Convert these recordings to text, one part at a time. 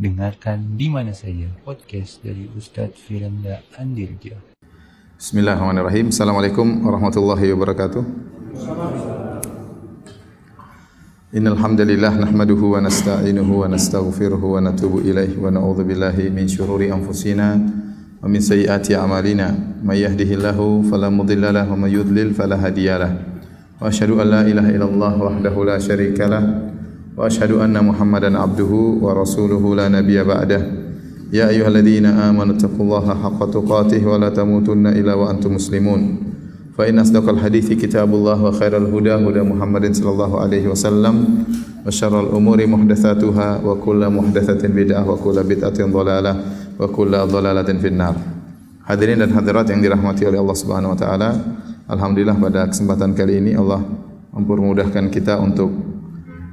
Dengarkan di mana saja podcast dari Ustadz Firanda Andirja. Bismillahirrahmanirrahim. Assalamualaikum warahmatullahi wabarakatuh. Innal hamdalillah nahmaduhu wa nasta'inuhu wa nastaghfiruhu wa natubu ilaihi wa na'udzu billahi min shururi anfusina wa min sayyiati a'malina. May yahdihillahu fala mudilla lahu wa may yudlil fala hadiyalah. Wa asyhadu an la ilaha illallah wahdahu la syarika anna Muhammadan abduhu wa rasuluhu la nabiyya ba'dah. Ya ayyuhalladzina amanu taqullaha haqqa tuqatih wa la tamutunna illa wa antum muslimun. فإن أصدق الحديث كتاب الله وخير الهدى هدى محمد صلى الله عليه وسلم وشر الأمور محدثاتها وكل محدثة بدعة وكل بدعة ضلالة وكل ضلالة في النار Hadirin dan hadirat yang dirahmati oleh Allah Subhanahu wa taala, alhamdulillah pada kesempatan kali ini Allah mempermudahkan kita untuk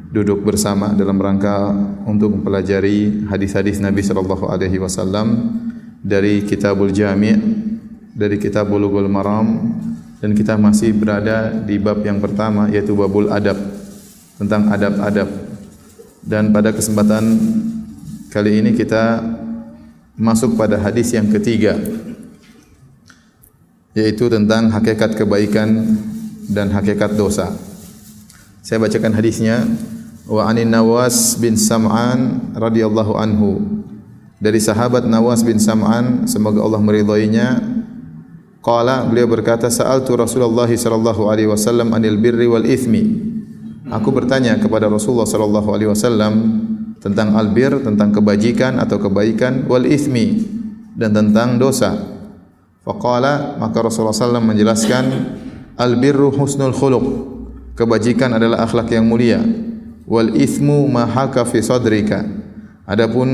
duduk bersama dalam rangka untuk mempelajari hadis-hadis Nabi sallallahu alaihi wasallam dari Kitabul Jami' dari Kitab Bulughul Maram dan kita masih berada di bab yang pertama yaitu babul adab tentang adab-adab. Dan pada kesempatan kali ini kita masuk pada hadis yang ketiga yaitu tentang hakikat kebaikan dan hakikat dosa. Saya bacakan hadisnya wa anin Nawas bin Sam'an radhiyallahu anhu dari sahabat Nawas bin Sam'an semoga Allah meridhoinya Qala beliau berkata sa'altu Rasulullah sallallahu alaihi wasallam anil birri wal ithmi. Aku bertanya kepada Rasulullah sallallahu alaihi wasallam tentang albir, tentang kebajikan atau kebaikan wal ithmi dan tentang dosa. Faqala maka Rasulullah sallallahu menjelaskan albirru husnul khuluq. Kebajikan adalah akhlak yang mulia. Wal ithmu ma haka fi sadrika. Adapun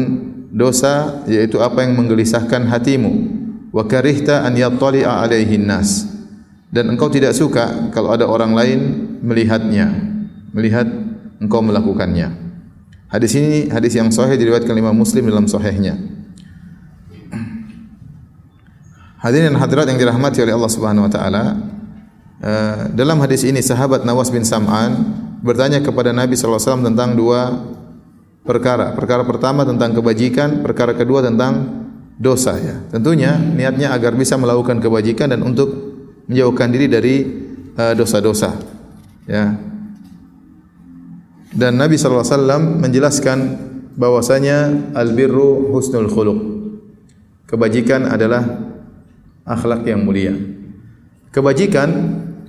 dosa yaitu apa yang menggelisahkan hatimu. Wa karihta an yattali'a alaihi nas dan engkau tidak suka kalau ada orang lain melihatnya melihat engkau melakukannya. Hadis ini hadis yang sahih diriwayatkan Imam Muslim dalam sahihnya. Hadirin dan hadirat yang dirahmati oleh Allah Subhanahu wa taala eh, dalam hadis ini sahabat Nawas bin Sam'an bertanya kepada Nabi wasallam tentang dua perkara. Perkara pertama tentang kebajikan, perkara kedua tentang dosa ya. Tentunya niatnya agar bisa melakukan kebajikan dan untuk menjauhkan diri dari uh, dosa-dosa. Ya. Dan Nabi wasallam menjelaskan bahwasanya albirru husnul khuluq. Kebajikan adalah akhlak yang mulia. Kebajikan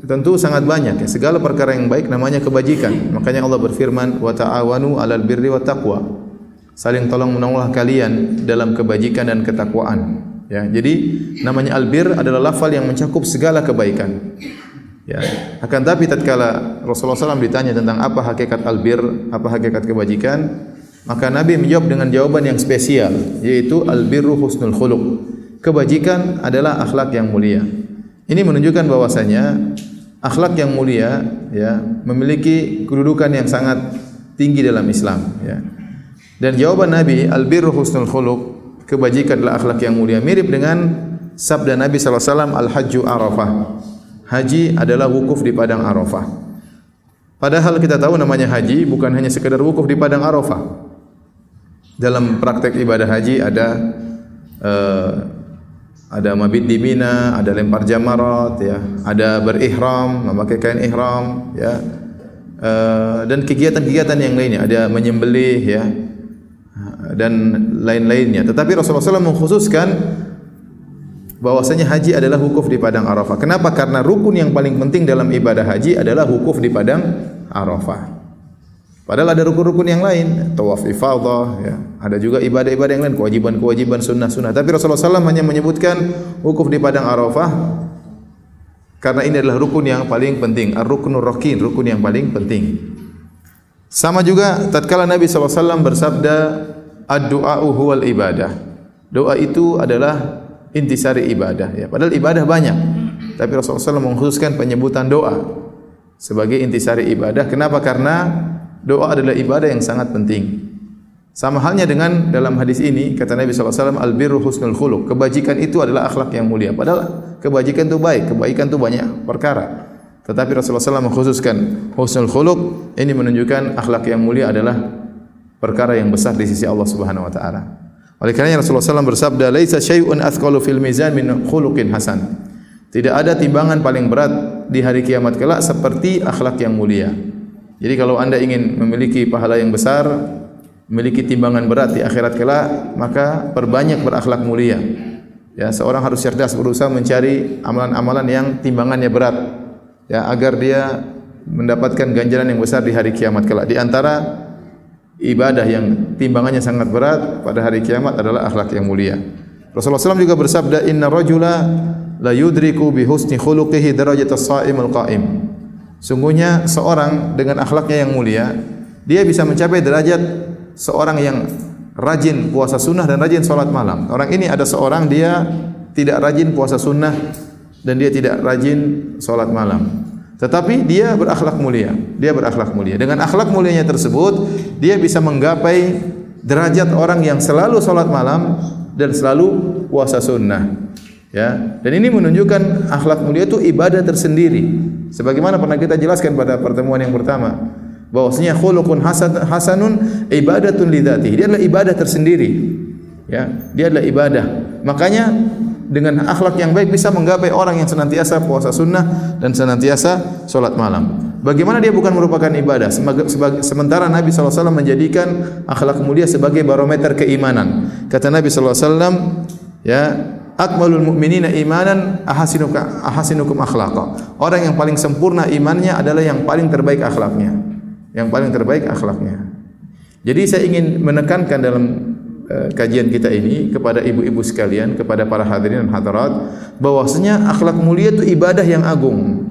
tentu sangat banyak ya. Segala perkara yang baik namanya kebajikan. Makanya Allah berfirman wa ta'awanu 'alal birri wat taqwa saling tolong menolonglah kalian dalam kebajikan dan ketakwaan. Ya, jadi namanya albir adalah lafal yang mencakup segala kebaikan. Ya, akan tapi tatkala Rasulullah SAW ditanya tentang apa hakikat albir, apa hakikat kebajikan, maka Nabi menjawab dengan jawaban yang spesial, yaitu albirru husnul khuluq. Kebajikan adalah akhlak yang mulia. Ini menunjukkan bahwasanya akhlak yang mulia ya memiliki kedudukan yang sangat tinggi dalam Islam ya. Dan jawaban Nabi, al-birru husnul khuluq, kebajikan adalah akhlak yang mulia. Mirip dengan sabda Nabi SAW, al-hajju arafah. Haji adalah wukuf di padang arafah. Padahal kita tahu namanya haji bukan hanya sekadar wukuf di padang arafah. Dalam praktek ibadah haji ada uh, ada mabit di Mina, ada lempar jamarat, ya, ada berihram, memakai kain ihram, ya, uh, dan kegiatan-kegiatan yang lainnya, ada menyembelih, ya, dan lain-lainnya. Tetapi Rasulullah SAW mengkhususkan bahwasanya haji adalah wukuf di padang Arafah. Kenapa? Karena rukun yang paling penting dalam ibadah haji adalah wukuf di padang Arafah. Padahal ada rukun-rukun yang lain, tawaf ifadah, ya. ada juga ibadah-ibadah yang lain, kewajiban-kewajiban sunnah-sunnah. Tapi Rasulullah SAW hanya menyebutkan wukuf di padang Arafah karena ini adalah rukun yang paling penting, ar-rukunur rakin, rukun yang paling penting. Sama juga tatkala Nabi SAW bersabda ad-du'a'u huwal ibadah. Doa itu adalah intisari ibadah ya. Padahal ibadah banyak. Tapi Rasulullah SAW mengkhususkan penyebutan doa sebagai intisari ibadah. Kenapa? Karena doa adalah ibadah yang sangat penting. Sama halnya dengan dalam hadis ini kata Nabi SAW al-birru husnul khuluq. Kebajikan itu adalah akhlak yang mulia. Padahal kebajikan itu baik, kebaikan itu banyak perkara. Tetapi Rasulullah SAW mengkhususkan husnul khuluq ini menunjukkan akhlak yang mulia adalah perkara yang besar di sisi Allah Subhanahu wa taala. Oleh karena Rasulullah SAW bersabda, "Laisa syai'un athqalu fil mizan min khuluqin hasan." Tidak ada timbangan paling berat di hari kiamat kelak seperti akhlak yang mulia. Jadi kalau Anda ingin memiliki pahala yang besar, memiliki timbangan berat di akhirat kelak, maka perbanyak berakhlak mulia. Ya, seorang harus cerdas berusaha mencari amalan-amalan yang timbangannya berat. Ya, agar dia mendapatkan ganjaran yang besar di hari kiamat kelak. Di antara ibadah yang timbangannya sangat berat pada hari kiamat adalah akhlak yang mulia. Rasulullah SAW juga bersabda, Inna rajula la yudriku bi husni khuluqihi darajat as-sa'im al-qa'im. Sungguhnya seorang dengan akhlaknya yang mulia, dia bisa mencapai derajat seorang yang rajin puasa sunnah dan rajin solat malam. Orang ini ada seorang dia tidak rajin puasa sunnah dan dia tidak rajin solat malam. Tetapi dia berakhlak mulia. Dia berakhlak mulia. Dengan akhlak mulianya tersebut, dia bisa menggapai derajat orang yang selalu solat malam dan selalu puasa sunnah. Ya, dan ini menunjukkan akhlak mulia itu ibadah tersendiri. Sebagaimana pernah kita jelaskan pada pertemuan yang pertama, bahwasanya khuluqun hasan hasanun ibadatun lidzati. Dia adalah ibadah tersendiri. Ya, dia adalah ibadah. Makanya dengan akhlak yang baik bisa menggapai orang yang senantiasa puasa sunnah dan senantiasa solat malam. Bagaimana dia bukan merupakan ibadah? Sementara Nabi SAW menjadikan akhlak mulia sebagai barometer keimanan. Kata Nabi SAW, ya, akmalul mu'minina imanan ahasinuka ahasinukum akhlaqa. Orang yang paling sempurna imannya adalah yang paling terbaik akhlaknya. Yang paling terbaik akhlaknya. Jadi saya ingin menekankan dalam Eh, kajian kita ini kepada ibu-ibu sekalian, kepada para hadirin dan hadirat, bahwasanya akhlak mulia itu ibadah yang agung.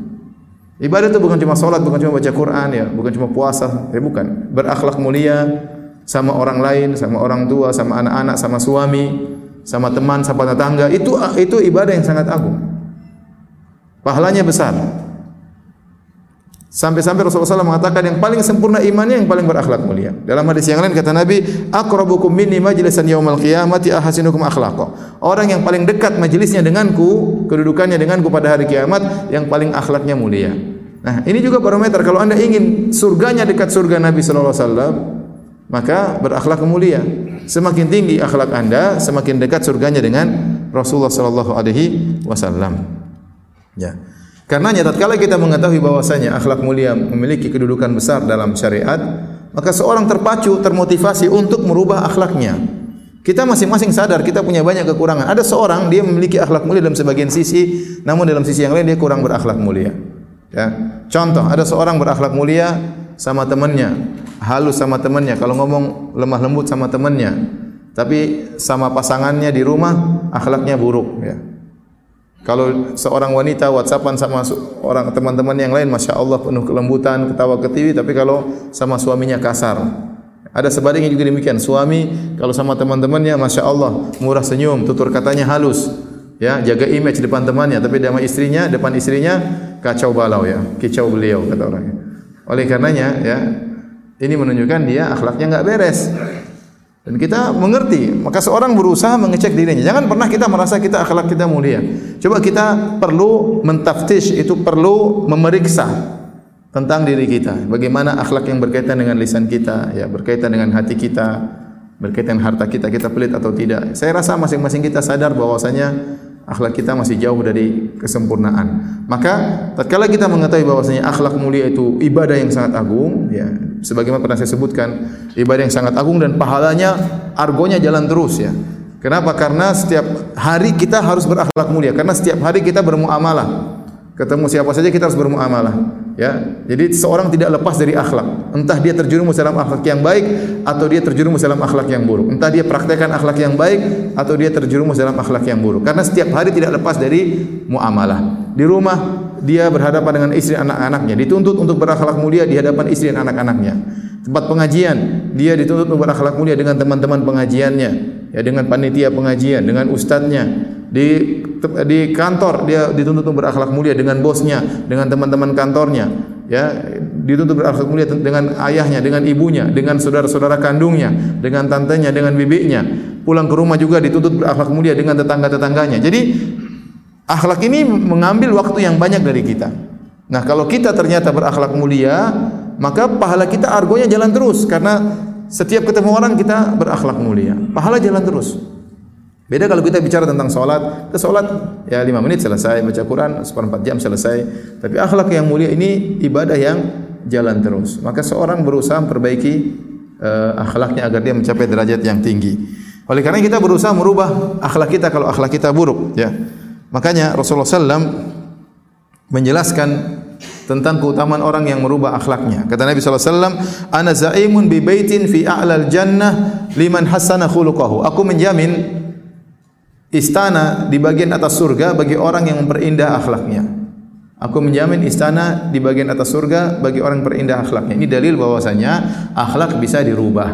Ibadah itu bukan cuma solat, bukan cuma baca Quran ya, bukan cuma puasa, ya bukan. Berakhlak mulia sama orang lain, sama orang tua, sama anak-anak, sama suami, sama teman, sama tetangga, itu itu ibadah yang sangat agung. Pahalanya besar. Sampai-sampai Rasulullah SAW mengatakan yang paling sempurna imannya yang paling berakhlak mulia. Dalam hadis yang lain kata Nabi, "Aqrabukum minni majlisan yaumal qiyamati ahasinukum akhlaqa." Orang yang paling dekat majelisnya denganku, kedudukannya denganku pada hari kiamat yang paling akhlaknya mulia. Nah, ini juga barometer kalau Anda ingin surganya dekat surga Nabi sallallahu alaihi wasallam, maka berakhlak mulia. Semakin tinggi akhlak Anda, semakin dekat surganya dengan Rasulullah sallallahu alaihi wasallam. Ya. Karena tatkala kita mengetahui bahwasanya akhlak mulia memiliki kedudukan besar dalam syariat, maka seorang terpacu, termotivasi untuk merubah akhlaknya. Kita masing-masing sadar kita punya banyak kekurangan. Ada seorang dia memiliki akhlak mulia dalam sebagian sisi, namun dalam sisi yang lain dia kurang berakhlak mulia. Ya. Contoh, ada seorang berakhlak mulia sama temannya, halus sama temannya, kalau ngomong lemah lembut sama temannya, tapi sama pasangannya di rumah akhlaknya buruk. Ya. Kalau seorang wanita WhatsAppan sama orang teman-teman yang lain, masya Allah penuh kelembutan, ketawa ketiwi, tapi kalau sama suaminya kasar. Ada sebaliknya juga demikian. Suami kalau sama teman-temannya, masya Allah murah senyum, tutur katanya halus, ya jaga image depan temannya, tapi sama istrinya, depan istrinya kacau balau ya, kicau beliau kata orangnya. Oleh karenanya ya, ini menunjukkan dia akhlaknya enggak beres. Dan kita mengerti, maka seorang berusaha mengecek dirinya. Jangan pernah kita merasa kita akhlak kita mulia. Coba kita perlu mentaftish, itu perlu memeriksa tentang diri kita. Bagaimana akhlak yang berkaitan dengan lisan kita, ya berkaitan dengan hati kita, berkaitan harta kita, kita pelit atau tidak. Saya rasa masing-masing kita sadar bahwasanya akhlak kita masih jauh dari kesempurnaan. Maka tatkala kita mengetahui bahwasanya akhlak mulia itu ibadah yang sangat agung, ya, sebagaimana pernah saya sebutkan, ibadah yang sangat agung dan pahalanya argonya jalan terus ya. Kenapa? Karena setiap hari kita harus berakhlak mulia karena setiap hari kita bermuamalah. Ketemu siapa saja kita harus bermuamalah. Ya, jadi seorang tidak lepas dari akhlak. Entah dia terjerumus dalam akhlak yang baik atau dia terjerumus dalam akhlak yang buruk. Entah dia praktekkan akhlak yang baik atau dia terjerumus dalam akhlak yang buruk. Karena setiap hari tidak lepas dari muamalah. Di rumah dia berhadapan dengan istri anak-anaknya, dituntut untuk berakhlak mulia di hadapan istri dan anak-anaknya. Tempat pengajian, dia dituntut untuk berakhlak mulia dengan teman-teman pengajiannya, ya dengan panitia pengajian, dengan ustadznya, di di kantor dia dituntut untuk berakhlak mulia dengan bosnya, dengan teman-teman kantornya, ya dituntut berakhlak mulia dengan ayahnya, dengan ibunya, dengan saudara-saudara kandungnya, dengan tantenya, dengan bibinya. Pulang ke rumah juga dituntut berakhlak mulia dengan tetangga-tetangganya. Jadi akhlak ini mengambil waktu yang banyak dari kita. Nah, kalau kita ternyata berakhlak mulia, maka pahala kita argonya jalan terus karena setiap ketemu orang kita berakhlak mulia. Pahala jalan terus. Beda kalau kita bicara tentang solat, ke solat ya lima menit selesai, baca Quran seperempat jam selesai. Tapi akhlak yang mulia ini ibadah yang jalan terus. Maka seorang berusaha memperbaiki uh, akhlaknya agar dia mencapai derajat yang tinggi. Oleh karena kita berusaha merubah akhlak kita kalau akhlak kita buruk, ya. Makanya Rasulullah SAW menjelaskan tentang keutamaan orang yang merubah akhlaknya. Kata Nabi SAW, Ana zaimun bi baitin fi a'lal jannah liman hasana khuluqahu. Aku menjamin istana di bagian atas surga bagi orang yang memperindah akhlaknya. Aku menjamin istana di bagian atas surga bagi orang yang perindah akhlaknya. Ini dalil bahwasanya akhlak bisa dirubah.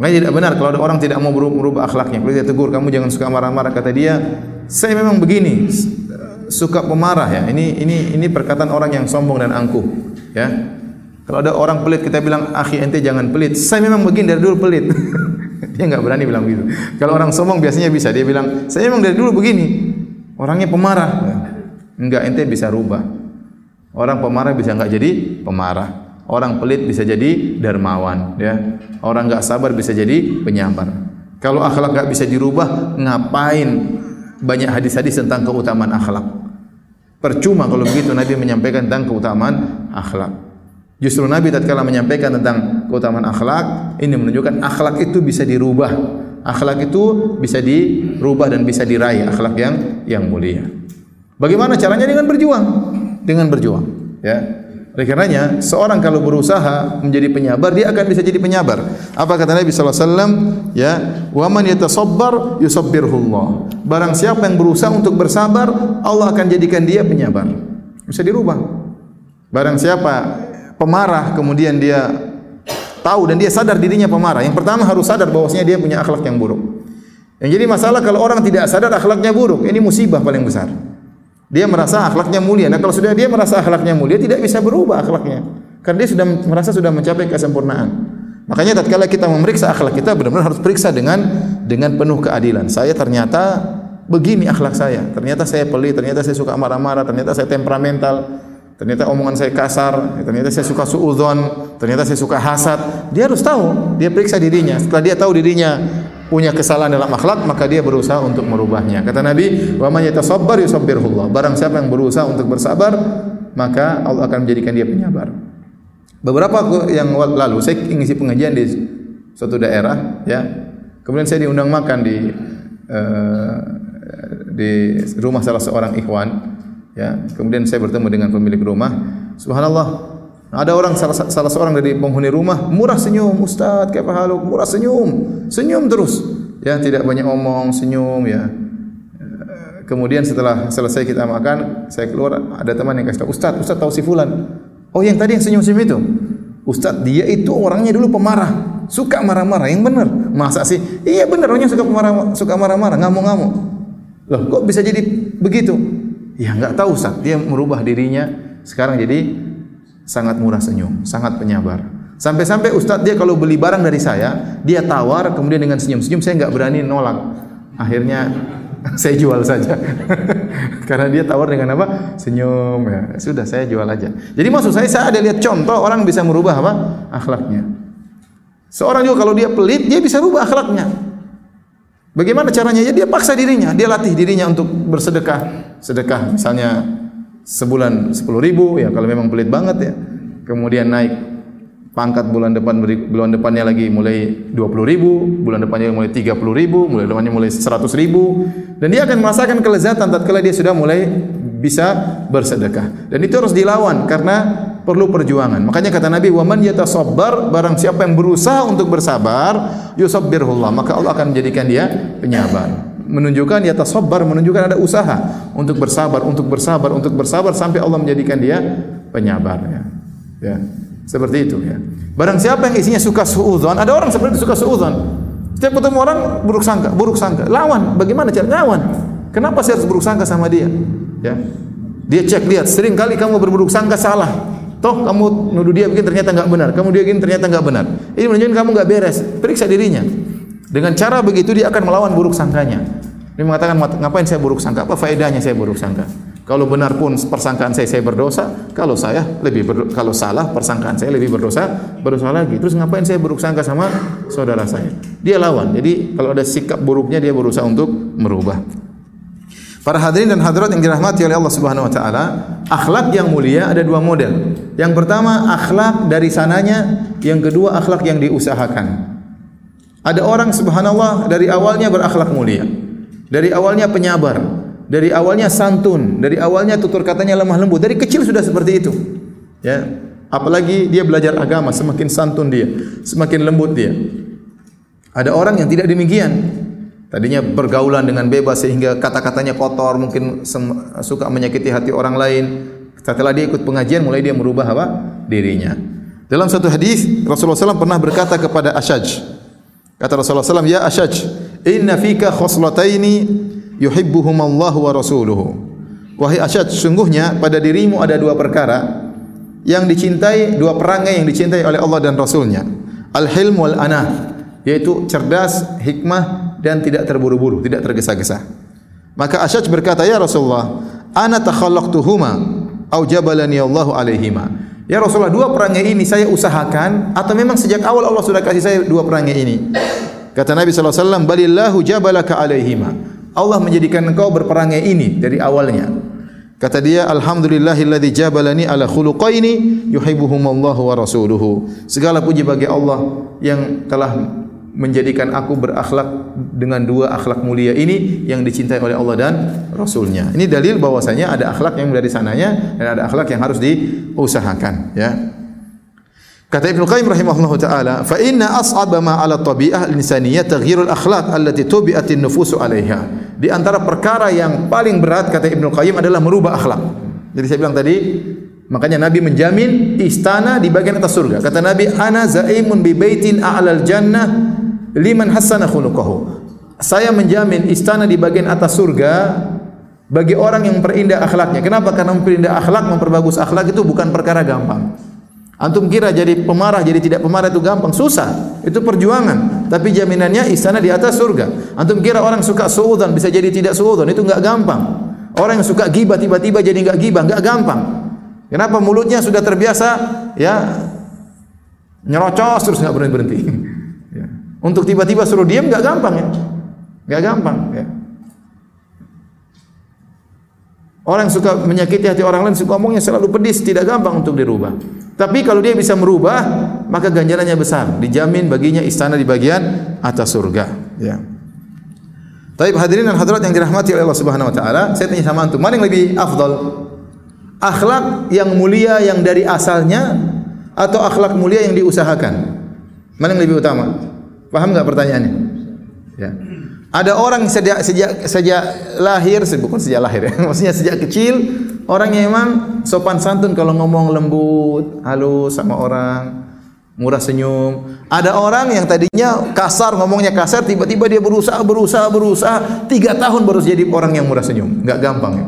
Makanya tidak benar kalau ada orang tidak mau merubah akhlaknya. Kalau dia tegur kamu jangan suka marah-marah kata dia, saya memang begini, suka pemarah ya. Ini ini ini perkataan orang yang sombong dan angkuh, ya. Kalau ada orang pelit kita bilang, "Akhi ente jangan pelit." Saya memang begini dari dulu pelit. dia enggak berani bilang begitu. Kalau orang sombong biasanya bisa dia bilang, "Saya memang dari dulu begini." Orangnya pemarah. Enggak ente bisa rubah. Orang pemarah bisa enggak jadi pemarah. Orang pelit bisa jadi dermawan, ya. Orang enggak sabar bisa jadi penyabar. Kalau akhlak enggak bisa dirubah, ngapain banyak hadis-hadis tentang keutamaan akhlak? Percuma kalau begitu Nabi menyampaikan tentang keutamaan akhlak. Justru Nabi tatkala menyampaikan tentang keutamaan akhlak, ini menunjukkan akhlak itu bisa dirubah. Akhlak itu bisa dirubah dan bisa diraih akhlak yang yang mulia. Bagaimana caranya dengan berjuang? Dengan berjuang, ya. Oleh karenanya, seorang kalau berusaha menjadi penyabar, dia akan bisa jadi penyabar. Apa kata Nabi sallallahu alaihi wasallam? Ya, "Wa man yatasabbar yusabbirullah." Barang siapa yang berusaha untuk bersabar, Allah akan jadikan dia penyabar. Bisa dirubah. Barang siapa pemarah kemudian dia tahu dan dia sadar dirinya pemarah. Yang pertama harus sadar bahwasanya dia punya akhlak yang buruk. Yang jadi masalah kalau orang tidak sadar akhlaknya buruk, ini musibah paling besar. Dia merasa akhlaknya mulia. Nah kalau sudah dia merasa akhlaknya mulia, tidak bisa berubah akhlaknya. Karena dia sudah merasa sudah mencapai kesempurnaan. Makanya tatkala kita memeriksa akhlak kita benar-benar harus periksa dengan dengan penuh keadilan. Saya ternyata begini akhlak saya. Ternyata saya pelit, ternyata saya suka marah-marah, ternyata saya temperamental. Ternyata omongan saya kasar, ternyata saya suka suudzon, ternyata saya suka hasad. Dia harus tahu, dia periksa dirinya. Setelah dia tahu dirinya punya kesalahan dalam akhlak, maka dia berusaha untuk merubahnya. Kata Nabi, "Wa man yatasabbar yusabbirullah." Barang siapa yang berusaha untuk bersabar, maka Allah akan menjadikan dia penyabar. Beberapa yang lalu saya ngisi pengajian di suatu daerah, ya. Kemudian saya diundang makan di uh, di rumah salah seorang ikhwan ya kemudian saya bertemu dengan pemilik rumah subhanallah ada orang salah, salah seorang dari penghuni rumah murah senyum ustaz kayak haluk murah senyum senyum terus. Ya tidak banyak omong senyum ya. Kemudian setelah selesai kita makan saya keluar ada teman yang kasih tahu ustaz ustaz tahu si fulan? Oh yang tadi yang senyum-senyum itu. Ustaz dia itu orangnya dulu pemarah suka marah-marah yang benar. Masa sih? Iya benar orangnya suka marah suka marah-marah ngamuk-ngamuk. Loh kok bisa jadi begitu? Ya enggak tahu Ustaz, dia merubah dirinya. Sekarang jadi sangat murah senyum, sangat penyabar. Sampai-sampai Ustaz dia kalau beli barang dari saya, dia tawar kemudian dengan senyum-senyum saya enggak berani nolak. Akhirnya saya jual saja. Karena dia tawar dengan apa? Senyum ya. Sudah saya jual aja. Jadi maksud saya saya ada lihat contoh orang bisa merubah apa? akhlaknya. Seorang juga kalau dia pelit, dia bisa rubah akhlaknya. Bagaimana caranya? Ya dia paksa dirinya, dia latih dirinya untuk bersedekah. Sedekah misalnya sebulan 10 ribu, ya kalau memang pelit banget ya. Kemudian naik pangkat bulan depan bulan depannya lagi mulai 20 ribu, bulan depannya mulai 30 ribu, bulan depannya mulai 100 ribu. Dan dia akan merasakan kelezatan tatkala dia sudah mulai bisa bersedekah. Dan itu harus dilawan karena perlu perjuangan. Makanya kata Nabi, "Wa man yatasabbar," barang siapa yang berusaha untuk bersabar, yusabbirullah, maka Allah akan menjadikan dia penyabar. Menunjukkan yatasabbar menunjukkan ada usaha untuk bersabar, untuk bersabar, untuk bersabar sampai Allah menjadikan dia penyabar ya. Ya. Seperti itu ya. Barang siapa yang isinya suka suudzon, ada orang seperti itu suka suudzon. Setiap ketemu orang buruk sangka, buruk sangka. Lawan, bagaimana cara lawan? Kenapa saya harus buruk sangka sama dia? Ya. Dia cek lihat, sering kali kamu berburuk sangka salah. Toh kamu nuduh dia begini ternyata enggak benar. Kamu dia begini ternyata enggak benar. Ini menunjukkan kamu enggak beres. Periksa dirinya. Dengan cara begitu dia akan melawan buruk sangkanya. Dia mengatakan ngapain saya buruk sangka? Apa faedahnya saya buruk sangka? Kalau benar pun persangkaan saya saya berdosa, kalau saya lebih ber, kalau salah persangkaan saya lebih berdosa, berdosa lagi. Terus ngapain saya buruk sangka sama saudara saya? Dia lawan. Jadi kalau ada sikap buruknya dia berusaha untuk merubah. Para hadirin dan hadirat yang dirahmati oleh Allah Subhanahu wa taala, akhlak yang mulia ada dua model. Yang pertama akhlak dari sananya, yang kedua akhlak yang diusahakan. Ada orang subhanallah dari awalnya berakhlak mulia. Dari awalnya penyabar, dari awalnya santun, dari awalnya tutur katanya lemah lembut, dari kecil sudah seperti itu. Ya, apalagi dia belajar agama, semakin santun dia, semakin lembut dia. Ada orang yang tidak demikian. Tadinya bergaulan dengan bebas sehingga kata-katanya kotor, mungkin suka menyakiti hati orang lain. Setelah dia ikut pengajian, mulai dia merubah apa? dirinya. Dalam satu hadis Rasulullah SAW pernah berkata kepada Ashaj. Kata Rasulullah SAW, Ya Ashaj, inna fika khoslataini yuhibbuhum Allah wa rasuluhu. Wahai Asyad, sungguhnya pada dirimu ada dua perkara yang dicintai, dua perangai yang dicintai oleh Allah dan Rasulnya. Al-hilm wal anah, yaitu cerdas, hikmah dan tidak terburu-buru, tidak tergesa-gesa. Maka Asyad berkata, Ya Rasulullah, ana takhallaqtuhuma au jabalani Allahu alaihima. Ya Rasulullah, dua perangai ini saya usahakan atau memang sejak awal Allah sudah kasih saya dua perangai ini? Kata Nabi sallallahu alaihi wasallam, "Balillahu jabalaka alaihima." Allah menjadikan engkau berperangai ini dari awalnya. Kata dia, Alhamdulillahilladzi jabalani ala khuluqaini yuhibbuhumullahu wa rasuluhu. Segala puji bagi Allah yang telah menjadikan aku berakhlak dengan dua akhlak mulia ini yang dicintai oleh Allah dan Rasulnya. Ini dalil bahwasanya ada akhlak yang dari sananya dan ada akhlak yang harus diusahakan. Ya. Kata Ibnu Qayyim rahimahullah taala, "Fa inna as'aba ma 'ala tabi'ah al-insaniyah taghyirul akhlaq allati tubi'at an-nufus 'alayha." Di antara perkara yang paling berat kata Ibnu Qayyim adalah merubah akhlak. Jadi saya bilang tadi, makanya Nabi menjamin istana di bagian atas surga. Kata Nabi, "Ana za'imun bi baitin a'lal jannah liman hasana khuluquhu." Saya menjamin istana di bagian atas surga bagi orang yang memperindah akhlaknya. Kenapa? Karena memperindah akhlak, memperbagus akhlak itu bukan perkara gampang. Antum kira jadi pemarah jadi tidak pemarah itu gampang, susah. Itu perjuangan. Tapi jaminannya istana di atas surga. Antum kira orang suka suudzon bisa jadi tidak suudzon, itu enggak gampang. Orang yang suka gibah tiba-tiba jadi enggak gibah, enggak gampang. Kenapa mulutnya sudah terbiasa ya nyerocos terus enggak berhenti berhenti. Ya. Untuk tiba-tiba suruh diam enggak gampang ya. Enggak gampang ya. Orang suka menyakiti hati orang lain, suka ngomongnya selalu pedis, tidak gampang untuk dirubah. Tapi kalau dia bisa merubah, maka ganjarannya besar. Dijamin baginya istana di bagian atas surga. Ya. Tapi hadirin dan hadirat yang dirahmati oleh Allah Subhanahu Wa Taala, saya tanya sama antum, mana yang lebih afdal? Akhlak yang mulia yang dari asalnya atau akhlak mulia yang diusahakan? Mana yang lebih utama? Paham enggak pertanyaannya? Ya. Ada orang sejak sejak sejak lahir, bukan sejak lahir ya, maksudnya sejak kecil orang yang memang sopan santun kalau ngomong lembut, halus sama orang, murah senyum. Ada orang yang tadinya kasar, ngomongnya kasar, tiba-tiba dia berusaha, berusaha, berusaha, tiga tahun baru jadi orang yang murah senyum. Enggak gampang ya.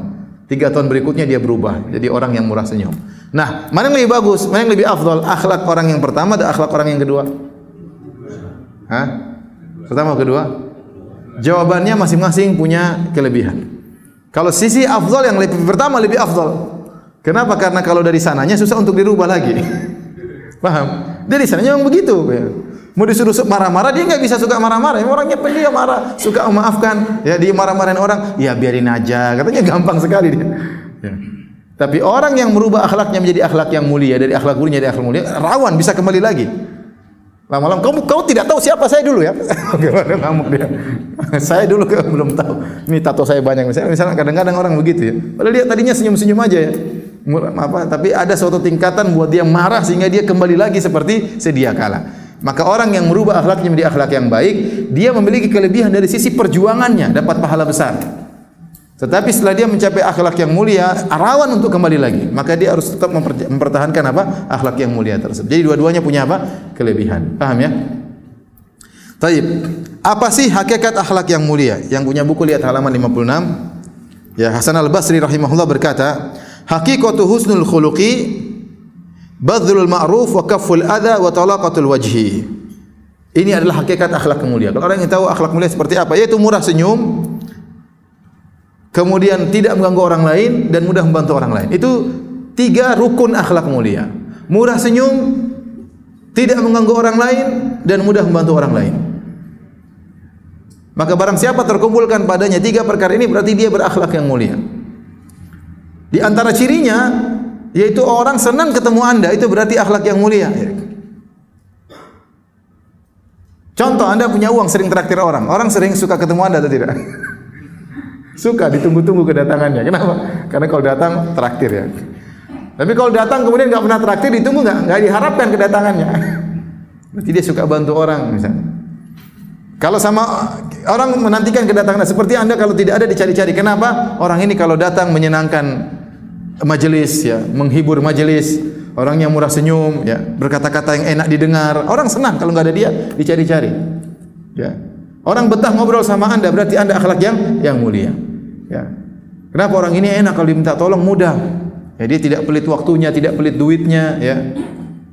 Tiga tahun berikutnya dia berubah, jadi orang yang murah senyum. Nah, mana yang lebih bagus? Mana yang lebih afdal? Akhlak orang yang pertama atau akhlak orang yang kedua? Hah? Pertama kedua? Jawabannya masing-masing punya kelebihan. Kalau sisi afdal yang lebih pertama lebih afdal. Kenapa? Karena kalau dari sananya susah untuk dirubah lagi. Paham? Dari sananya memang begitu. Mau disuruh marah-marah dia enggak bisa suka marah-marah. Orangnya pendiam marah, suka memaafkan. Ya dia marah-marahin orang, ya biarin aja. Katanya gampang sekali dia. Ya. Tapi orang yang merubah akhlaknya menjadi akhlak yang mulia dari akhlak buruknya jadi akhlak mulia, rawan bisa kembali lagi. Lama-lama kamu kamu tidak tahu siapa saya dulu ya. Gimana ngamuk dia. saya dulu kan belum tahu. Ini tato saya banyak misalnya. Misalnya kadang-kadang orang begitu ya. Padahal dia tadinya senyum-senyum aja ya. Apa? Tapi ada suatu tingkatan buat dia marah sehingga dia kembali lagi seperti sedia kala. Maka orang yang merubah akhlaknya menjadi akhlak yang baik, dia memiliki kelebihan dari sisi perjuangannya, dapat pahala besar. Tetapi setelah dia mencapai akhlak yang mulia, rawan untuk kembali lagi. Maka dia harus tetap mempertahankan apa? Akhlak yang mulia tersebut. Jadi dua-duanya punya apa? Kelebihan. Paham ya? Taib. Apa sih hakikat akhlak yang mulia? Yang punya buku lihat halaman 56. Ya, Hasan Al-Basri rahimahullah berkata, "Hakikatu husnul khuluqi badlul ma'ruf wa kafful adha wa talaqatul wajhi." Ini adalah hakikat akhlak mulia. Kalau orang yang tahu akhlak mulia seperti apa, yaitu murah senyum, kemudian tidak mengganggu orang lain dan mudah membantu orang lain. Itu tiga rukun akhlak mulia. Murah senyum, tidak mengganggu orang lain dan mudah membantu orang lain. Maka barang siapa terkumpulkan padanya tiga perkara ini berarti dia berakhlak yang mulia. Di antara cirinya yaitu orang senang ketemu Anda itu berarti akhlak yang mulia. Contoh Anda punya uang sering traktir orang, orang sering suka ketemu Anda atau tidak? suka ditunggu-tunggu kedatangannya. Kenapa? Karena kalau datang traktir ya. Tapi kalau datang kemudian enggak pernah traktir ditunggu enggak? Enggak diharapkan kedatangannya. Berarti dia suka bantu orang misalnya. Kalau sama orang menantikan kedatangan seperti Anda kalau tidak ada dicari-cari. Kenapa? Orang ini kalau datang menyenangkan majelis ya, menghibur majelis, orangnya murah senyum ya, berkata-kata yang enak didengar. Orang senang kalau enggak ada dia dicari-cari. Ya. Orang betah ngobrol sama Anda berarti Anda akhlak yang yang mulia. Ya. Kenapa orang ini enak kalau diminta tolong mudah? Ya, dia tidak pelit waktunya, tidak pelit duitnya, ya.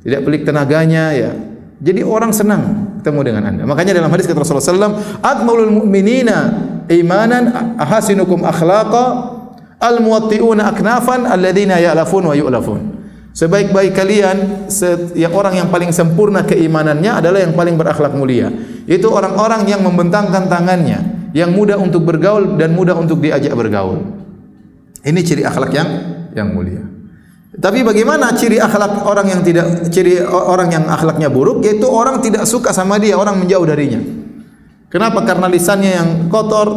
Tidak pelit tenaganya, ya. Jadi orang senang ketemu dengan anda. Makanya dalam hadis kata Rasulullah SAW, Akmalul mu'minina imanan ahasinukum akhlaqa al-muwatti'una aknafan alladhina ya'lafun wa yu'lafun. Sebaik-baik kalian, yang orang yang paling sempurna keimanannya adalah yang paling berakhlak mulia. Itu orang-orang yang membentangkan tangannya, yang mudah untuk bergaul dan mudah untuk diajak bergaul. Ini ciri akhlak yang yang mulia. Tapi bagaimana ciri akhlak orang yang tidak ciri orang yang akhlaknya buruk yaitu orang tidak suka sama dia, orang menjauh darinya. Kenapa? Karena lisannya yang kotor,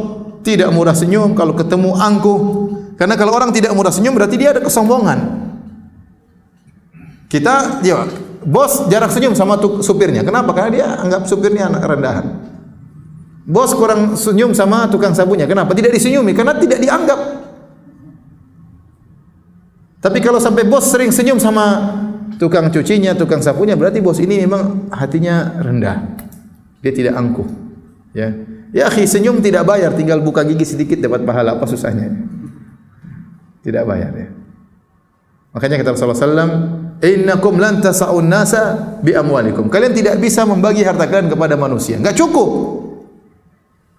tidak murah senyum, kalau ketemu angkuh. Karena kalau orang tidak murah senyum berarti dia ada kesombongan. Kita ya, bos jarak senyum sama supirnya. Kenapa? Karena dia anggap supirnya anak rendahan. Bos kurang senyum sama tukang sabunnya. Kenapa? Tidak disenyumi karena tidak dianggap tapi kalau sampai bos sering senyum sama tukang cucinya, tukang sapunya, berarti bos ini memang hatinya rendah. Dia tidak angkuh. Ya. Ya, akhi, senyum tidak bayar, tinggal buka gigi sedikit dapat pahala. Apa susahnya? Tidak bayar ya. Makanya kata Rasulullah sallam, "Innakum lan tasa'un nasa bi amwalikum." Kalian tidak bisa membagi harta kalian kepada manusia. Enggak cukup.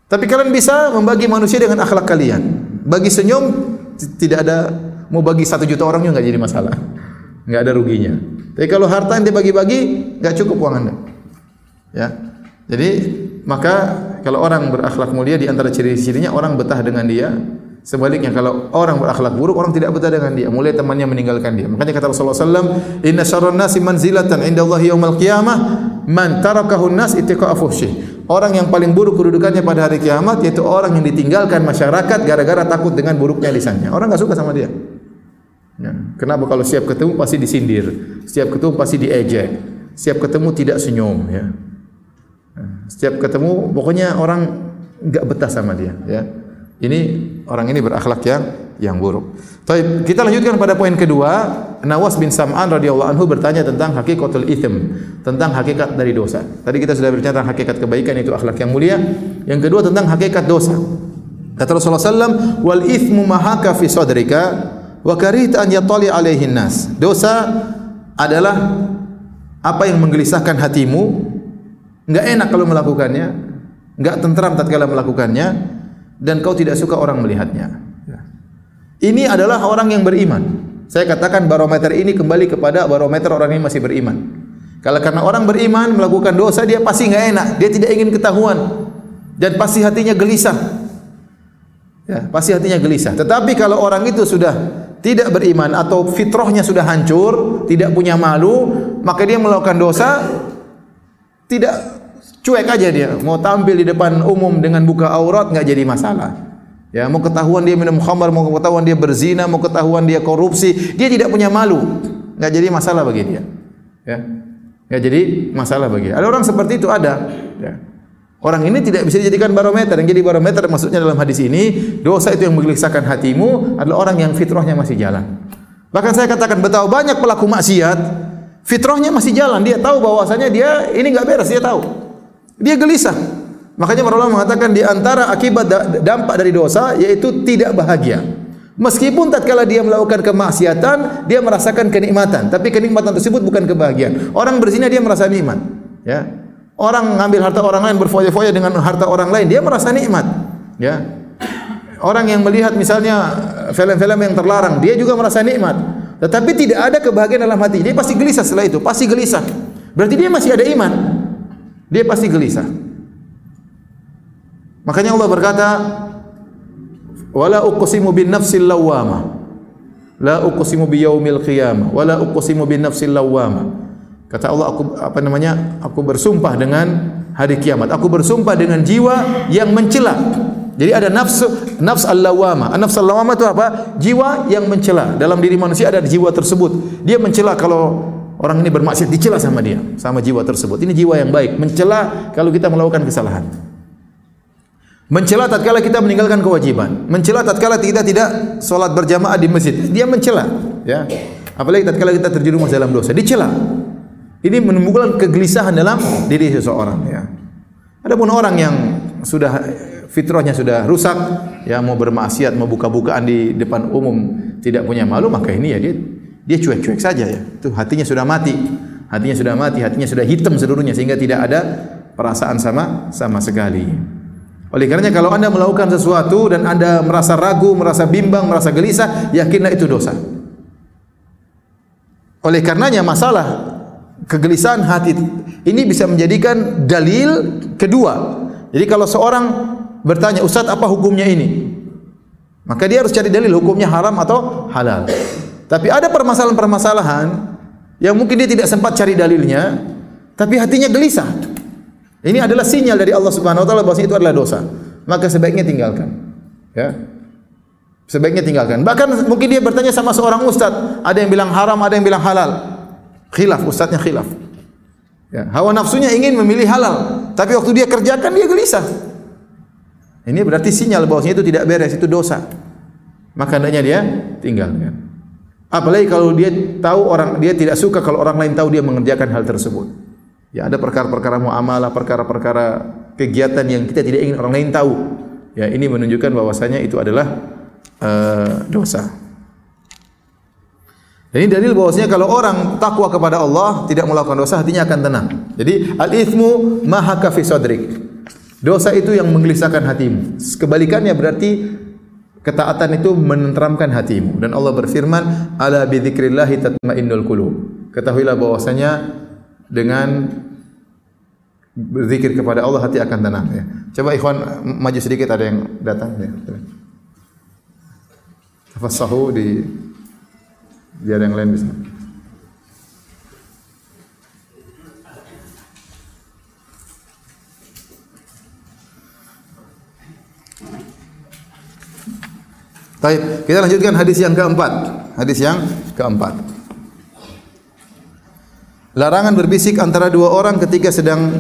Tapi kalian bisa membagi manusia dengan akhlak kalian. Bagi senyum tidak ada mau bagi satu juta orang juga nggak jadi masalah, nggak ada ruginya. Tapi kalau harta yang dibagi-bagi nggak cukup uang anda, ya. Jadi maka kalau orang berakhlak mulia di antara ciri-cirinya orang betah dengan dia. Sebaliknya kalau orang berakhlak buruk orang tidak betah dengan dia. Mulai temannya meninggalkan dia. Makanya kata Rasulullah SAW, Inna syarran nasi manzilatan inda Allah yawmal qiyamah man tarakahu nas itiqa afuhsyih. Orang yang paling buruk kedudukannya pada hari kiamat yaitu orang yang ditinggalkan masyarakat gara-gara takut dengan buruknya lisannya. Orang enggak suka sama dia. Ya. Kenapa kalau siap ketemu pasti disindir, siap ketemu pasti diejek, siap ketemu tidak senyum. Ya. Setiap ketemu pokoknya orang enggak betah sama dia. Ya. Ini orang ini berakhlak yang yang buruk. Tapi kita lanjutkan pada poin kedua. Nawas bin Sam'an radhiyallahu anhu bertanya tentang hakikatul ithm, tentang hakikat dari dosa. Tadi kita sudah berbicara tentang hakikat kebaikan itu akhlak yang mulia. Yang kedua tentang hakikat dosa. Kata Rasulullah sallam, "Wal ithmu mahaka fi sadrika wa karihta an yatali alaihi nas. Dosa adalah apa yang menggelisahkan hatimu, enggak enak kalau melakukannya, enggak tentram tatkala melakukannya dan kau tidak suka orang melihatnya. Ini adalah orang yang beriman. Saya katakan barometer ini kembali kepada barometer orang yang masih beriman. Kalau karena orang beriman melakukan dosa dia pasti enggak enak, dia tidak ingin ketahuan dan pasti hatinya gelisah. Ya, pasti hatinya gelisah. Tetapi kalau orang itu sudah tidak beriman atau fitrahnya sudah hancur, tidak punya malu, maka dia melakukan dosa tidak cuek aja dia. Mau tampil di depan umum dengan buka aurat enggak jadi masalah. Ya, mau ketahuan dia minum khamar, mau ketahuan dia berzina, mau ketahuan dia korupsi, dia tidak punya malu. Enggak jadi masalah bagi dia. Ya. Enggak jadi masalah bagi dia. Ada orang seperti itu ada, ya. Orang ini tidak bisa dijadikan barometer. Yang jadi barometer maksudnya dalam hadis ini, dosa itu yang menggelisahkan hatimu adalah orang yang fitrahnya masih jalan. Bahkan saya katakan betapa banyak pelaku maksiat, fitrahnya masih jalan. Dia tahu bahwasanya dia ini enggak beres, dia tahu. Dia gelisah. Makanya para ulama mengatakan di antara akibat dampak dari dosa yaitu tidak bahagia. Meskipun tatkala dia melakukan kemaksiatan, dia merasakan kenikmatan, tapi kenikmatan tersebut bukan kebahagiaan. Orang berzina dia merasa nikmat, ya. Orang mengambil harta orang lain berfoya-foya dengan harta orang lain, dia merasa nikmat. Ya. Orang yang melihat misalnya film-film yang terlarang, dia juga merasa nikmat. Tetapi tidak ada kebahagiaan dalam hati. Dia pasti gelisah setelah itu, pasti gelisah. Berarti dia masih ada iman. Dia pasti gelisah. Makanya Allah berkata, "Wala uqsimu bin nafsil lawwama." La uqsimu bi yaumil qiyamah, wala uqsimu bin nafsil lawwama. Kata Allah, aku apa namanya? Aku bersumpah dengan hari kiamat. Aku bersumpah dengan jiwa yang mencela. Jadi ada nafsu nafs al-lawama. Nafs al-lawama itu apa? Jiwa yang mencela. Dalam diri manusia ada jiwa tersebut. Dia mencela kalau orang ini bermaksiat dicela sama dia, sama jiwa tersebut. Ini jiwa yang baik, mencela kalau kita melakukan kesalahan. Mencela tatkala kita meninggalkan kewajiban. Mencela tatkala kita tidak solat berjamaah di masjid. Dia mencela, ya. Apalagi tatkala kita terjerumus dalam dosa, dicela. Ini menimbulkan kegelisahan dalam diri seseorang, ya. Adapun orang yang sudah fitrahnya sudah rusak, ya mau bermaksiat, mau buka-bukaan di depan umum tidak punya malu, maka ini ya dia dia cuek-cuek saja ya. Itu hatinya sudah mati. Hatinya sudah mati, hatinya sudah hitam seluruhnya sehingga tidak ada perasaan sama sama sekali. Oleh karenanya kalau Anda melakukan sesuatu dan Anda merasa ragu, merasa bimbang, merasa gelisah, yakinlah itu dosa. Oleh karenanya masalah kegelisahan hati ini bisa menjadikan dalil kedua. Jadi kalau seorang bertanya, Ustaz apa hukumnya ini? Maka dia harus cari dalil hukumnya haram atau halal. Tapi ada permasalahan-permasalahan yang mungkin dia tidak sempat cari dalilnya, tapi hatinya gelisah. Ini adalah sinyal dari Allah Subhanahu wa taala bahwa itu adalah dosa. Maka sebaiknya tinggalkan. Ya. Sebaiknya tinggalkan. Bahkan mungkin dia bertanya sama seorang ustaz, ada yang bilang haram, ada yang bilang halal. Khilaf, ustaznya khilaf. Ya, hawa nafsunya ingin memilih halal, tapi waktu dia kerjakan dia gelisah. Ini berarti sinyal bahwa itu tidak beres, itu dosa. Maka hendaknya dia tinggalkan. Apalagi kalau dia tahu orang dia tidak suka kalau orang lain tahu dia mengerjakan hal tersebut. Ya ada perkara-perkara muamalah, perkara-perkara kegiatan yang kita tidak ingin orang lain tahu. Ya ini menunjukkan bahwasanya itu adalah uh, dosa. Ini dalil bahwasanya kalau orang takwa kepada Allah tidak melakukan dosa hatinya akan tenang. Jadi al-ithmu maha kafi sadrik. Dosa itu yang menggelisahkan hatimu. Kebalikannya berarti ketaatan itu menenteramkan hatimu. Dan Allah berfirman, "Ala bi dzikrillah tatmainnul qulub." Ketahuilah bahwasanya dengan berzikir kepada Allah hati akan tenang ya. Coba ikhwan maju sedikit ada yang datang ya. Tafassahu di biar yang lain bisa. Baik, kita lanjutkan hadis yang keempat. Hadis yang keempat. Larangan berbisik antara dua orang ketika sedang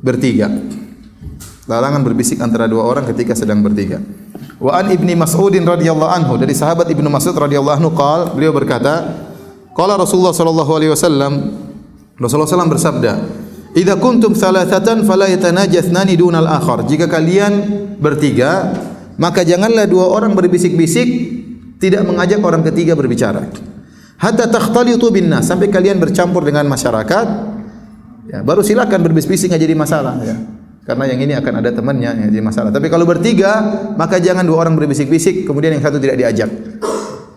bertiga. Larangan berbisik antara dua orang ketika sedang bertiga. Wa an ibni Mas'udin radhiyallahu anhu dari sahabat ibnu Mas'ud radhiyallahu anhu qal beliau berkata, qala Rasulullah sallallahu alaihi wasallam Rasulullah SAW bersabda, "Idza kuntum thalathatan fala yatanajathani dunal akhar." Jika kalian bertiga, maka janganlah dua orang berbisik-bisik tidak mengajak orang ketiga berbicara. Hatta takhtalitu bin nas sampai kalian bercampur dengan masyarakat. Ya, baru silakan berbisik-bisik enggak jadi masalah ya. Karena yang ini akan ada temannya yang jadi masalah. Tapi kalau bertiga, maka jangan dua orang berbisik-bisik kemudian yang satu tidak diajak.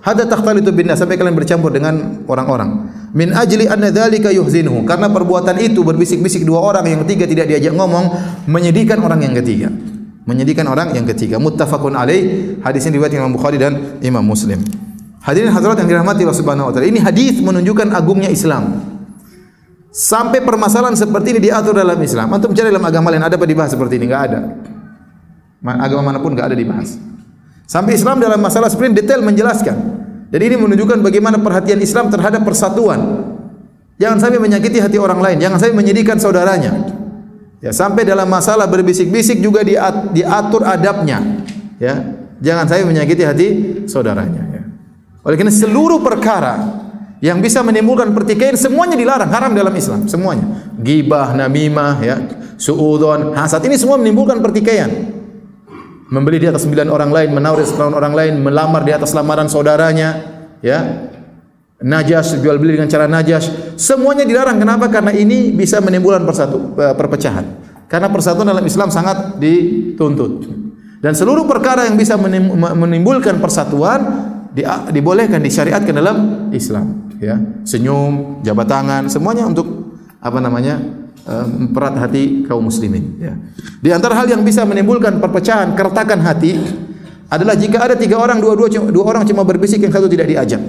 Hatta takhtalitu bin nas sampai kalian bercampur dengan orang-orang. Min ajli anna dzalika yuhzinhu karena perbuatan itu berbisik-bisik dua orang yang ketiga tidak diajak ngomong menyedihkan orang yang ketiga menyedihkan orang yang ketiga. Muttafaqun alaih. Hadis ini riwayat Imam Bukhari dan Imam Muslim. Hadirin hadirat yang dirahmati Allah Subhanahu wa taala ini hadis menunjukkan agungnya Islam. Sampai permasalahan seperti ini diatur dalam Islam. Antum cari dalam agama lain ada apa dibahas seperti ini? Enggak ada. Agama manapun enggak ada dibahas. Sampai Islam dalam masalah seperti ini detail menjelaskan. Jadi ini menunjukkan bagaimana perhatian Islam terhadap persatuan. Jangan sampai menyakiti hati orang lain. Jangan sampai menyedihkan saudaranya Ya, sampai dalam masalah berbisik-bisik juga diatur adabnya. Ya, jangan saya menyakiti hati saudaranya. Ya. Oleh karena seluruh perkara yang bisa menimbulkan pertikaian semuanya dilarang, haram dalam Islam, semuanya. Gibah, namimah, ya, suudon, hasad ini semua menimbulkan pertikaian. Membeli di atas sembilan orang lain, menawar di atas orang lain, melamar di atas lamaran saudaranya, ya, najas jual beli dengan cara najas semuanya dilarang kenapa karena ini bisa menimbulkan persatu eh, perpecahan karena persatuan dalam Islam sangat dituntut Dan seluruh perkara yang bisa menim- menimbulkan persatuan di- dibolehkan disyariatkan dalam Islam. Ya, senyum, jabat tangan, semuanya untuk apa namanya eh, memperat hati kaum muslimin. Ya. Di antara hal yang bisa menimbulkan perpecahan, keretakan hati adalah jika ada tiga orang, dua-dua dua orang cuma berbisik yang satu tidak diajak.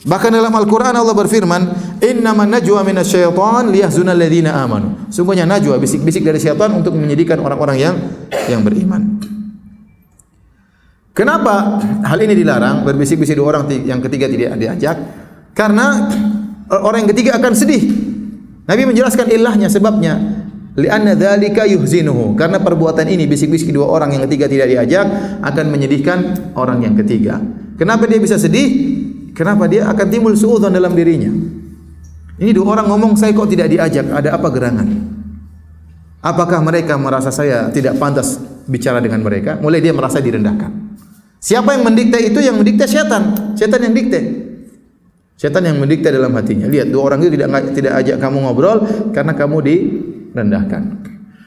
Bahkan dalam Al-Quran Allah berfirman, Inna man najwa minas syaitan liyahzuna alladhina amanu. Sungguhnya najwa, bisik-bisik dari syaitan untuk menyedihkan orang-orang yang yang beriman. Kenapa hal ini dilarang? Berbisik-bisik dua orang yang ketiga tidak diajak. Karena orang yang ketiga akan sedih. Nabi menjelaskan ilahnya sebabnya. Lianna dzalika yuhzinuhu. Karena perbuatan ini bisik-bisik dua orang yang ketiga tidak diajak akan menyedihkan orang yang ketiga. Kenapa dia bisa sedih? Kenapa dia akan timbul suudzon dalam dirinya? Ini dua orang ngomong saya kok tidak diajak, ada apa gerangan? Apakah mereka merasa saya tidak pantas bicara dengan mereka? Mulai dia merasa direndahkan. Siapa yang mendikte itu? Yang mendikte setan. Setan yang dikte. Setan yang mendikte dalam hatinya. Lihat dua orang itu tidak tidak ajak kamu ngobrol karena kamu direndahkan.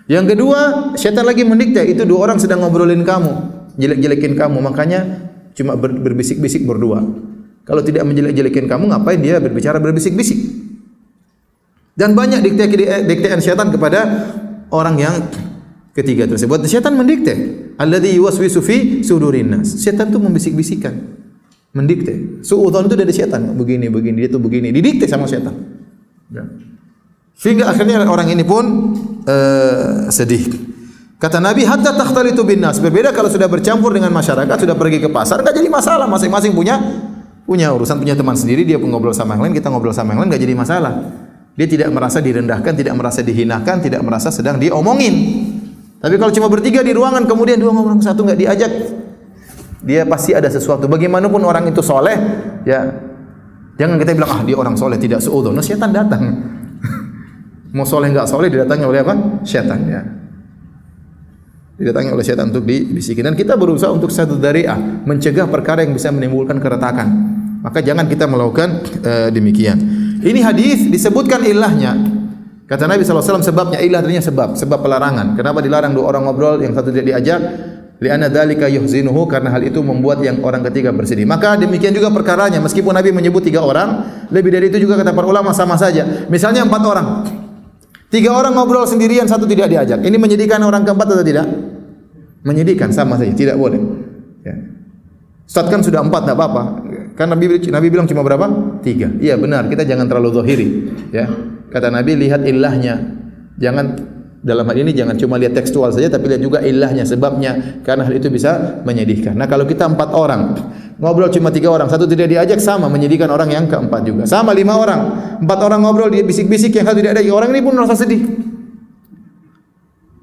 Yang kedua, setan lagi mendikte itu dua orang sedang ngobrolin kamu, jelek-jelekin kamu, makanya cuma berbisik-bisik berdua. Kalau tidak menjelek-jelekin kamu, ngapain dia berbicara berbisik-bisik? Dan banyak dikte-diktean syaitan kepada orang yang ketiga tersebut. Syaitan mendikte. Alladhi yuwaswisu fi sudurin nas. Syaitan itu membisik-bisikan. Mendikte. Suudhan itu dari syaitan. Begini, begini, dia itu begini. Didikte sama syaitan. Ya. Sehingga akhirnya orang ini pun uh, sedih. Kata Nabi, hatta takhtalitu bin nas. Berbeda kalau sudah bercampur dengan masyarakat, sudah pergi ke pasar, enggak jadi masalah. Masing-masing punya punya urusan punya teman sendiri dia ngobrol sama yang lain kita ngobrol sama yang lain enggak jadi masalah. Dia tidak merasa direndahkan tidak merasa dihinakan tidak merasa sedang diomongin. Tapi kalau cuma bertiga di ruangan kemudian dua ngobrol satu enggak diajak dia pasti ada sesuatu. Bagaimanapun orang itu soleh ya jangan kita bilang ah dia orang soleh tidak seudon. Nah syaitan datang. Mau soleh enggak soleh didatangi oleh apa? Syaitan ya. Didatangi oleh syaitan untuk dibisikin. Dan kita berusaha untuk satu dariah mencegah perkara yang bisa menimbulkan keretakan maka jangan kita melakukan uh, demikian ini hadis disebutkan ilahnya kata Nabi SAW sebabnya ilah artinya sebab sebab pelarangan kenapa dilarang dua orang ngobrol yang satu tidak diajak li'anna dzalika yuhzinuhu karena hal itu membuat yang orang ketiga bersedih maka demikian juga perkaranya meskipun Nabi menyebut tiga orang lebih dari itu juga kata para ulama sama saja misalnya empat orang Tiga orang ngobrol sendirian, satu tidak diajak. Ini menyedihkan orang keempat atau tidak? Menyedihkan, sama saja. Tidak boleh. Ya. Ustaz kan sudah empat, tidak apa-apa. Kan Nabi, Nabi bilang cuma berapa? Tiga. Iya benar, kita jangan terlalu zahiri. Ya. Kata Nabi, lihat ilahnya. Jangan dalam hal ini jangan cuma lihat tekstual saja tapi lihat juga ilahnya sebabnya karena hal itu bisa menyedihkan. Nah kalau kita empat orang ngobrol cuma tiga orang satu tidak diajak sama menyedihkan orang yang keempat juga. Sama lima orang empat orang ngobrol dia bisik-bisik yang satu tidak ada orang ini pun merasa sedih.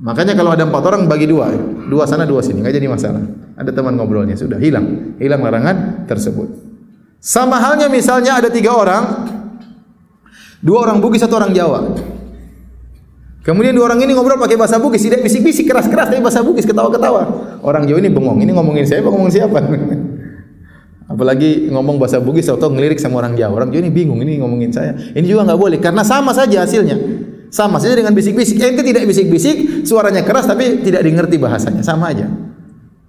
Makanya kalau ada empat orang bagi dua, dua sana dua sini nggak jadi masalah. Ada teman ngobrolnya sudah hilang hilang larangan tersebut. Sama halnya misalnya ada tiga orang, dua orang Bugis satu orang Jawa. Kemudian dua orang ini ngobrol pakai bahasa Bugis, tidak bisik-bisik keras-keras tapi bahasa Bugis ketawa-ketawa. Orang Jawa ini bengong, ini ngomongin saya ngomongin siapa? Apalagi ngomong bahasa Bugis atau ngelirik sama orang Jawa. Orang Jawa ini bingung, ini ngomongin saya. Ini juga enggak boleh karena sama saja hasilnya. Sama saja dengan bisik-bisik. Ente tidak bisik-bisik, suaranya keras tapi tidak dimengerti bahasanya, sama aja.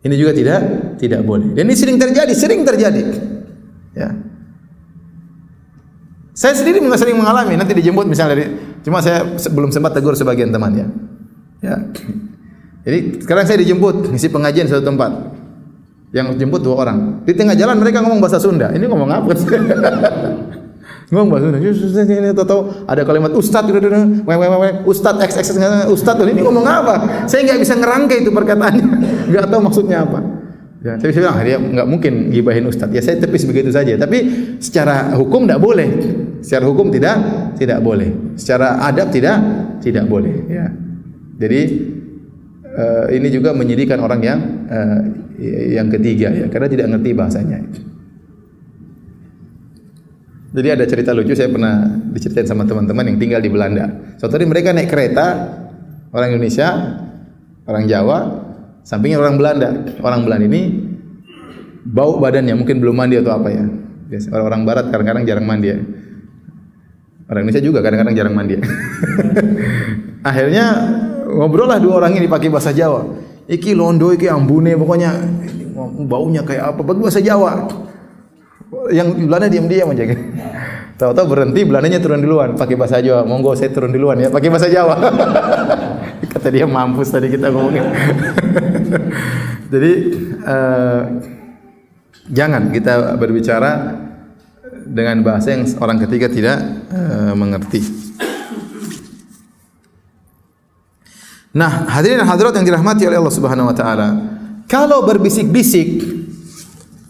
Ini juga tidak tidak boleh. Dan ini sering terjadi, sering terjadi. Ya. Saya sendiri sering mengalami nanti dijemput misalnya dari cuma saya belum sempat tegur sebagian teman ya. Ya. Jadi sekarang saya dijemput ngisi pengajian suatu tempat. Yang jemput dua orang. Di tengah jalan mereka ngomong bahasa Sunda. Ini ngomong apa? ngomong bahasa Sunda. Ini tahu ada kalimat ustaz gitu gitu. Weh ustaz x x ustaz ini ngomong apa? Saya enggak bisa ngerangkai itu perkataannya. Enggak tahu maksudnya apa. Ya, tapi saya bilang dia enggak mungkin gibahin ustaz. Ya saya tepis begitu saja. Tapi secara hukum enggak boleh. Secara hukum tidak tidak boleh. Secara adab tidak tidak boleh. Ya. Jadi uh, ini juga menyedihkan orang yang uh, yang ketiga ya, karena tidak ngerti bahasanya. Jadi ada cerita lucu saya pernah diceritain sama teman-teman yang tinggal di Belanda. Suatu hari mereka naik kereta orang Indonesia, orang Jawa, sampingnya orang Belanda. Orang Belanda ini bau badannya mungkin belum mandi atau apa ya. Orang-orang Barat kadang-kadang jarang mandi ya. Orang Indonesia juga kadang-kadang jarang mandi. Akhirnya ngobrol lah dua orang ini pakai bahasa Jawa. Iki londo, iki ambune, pokoknya baunya kayak apa? Bagi bahasa Jawa. Yang Belanda diam-diam aja. Tahu-tahu berhenti, Belandanya turun duluan. Pakai bahasa Jawa. Monggo saya turun duluan ya. Pakai bahasa Jawa. Kata dia mampus tadi kita ngomongin. Jadi uh, jangan kita berbicara dengan bahasa yang orang ketiga tidak uh, mengerti. Nah, hadirin dan hadirat yang dirahmati oleh Allah Subhanahu wa taala, kalau berbisik-bisik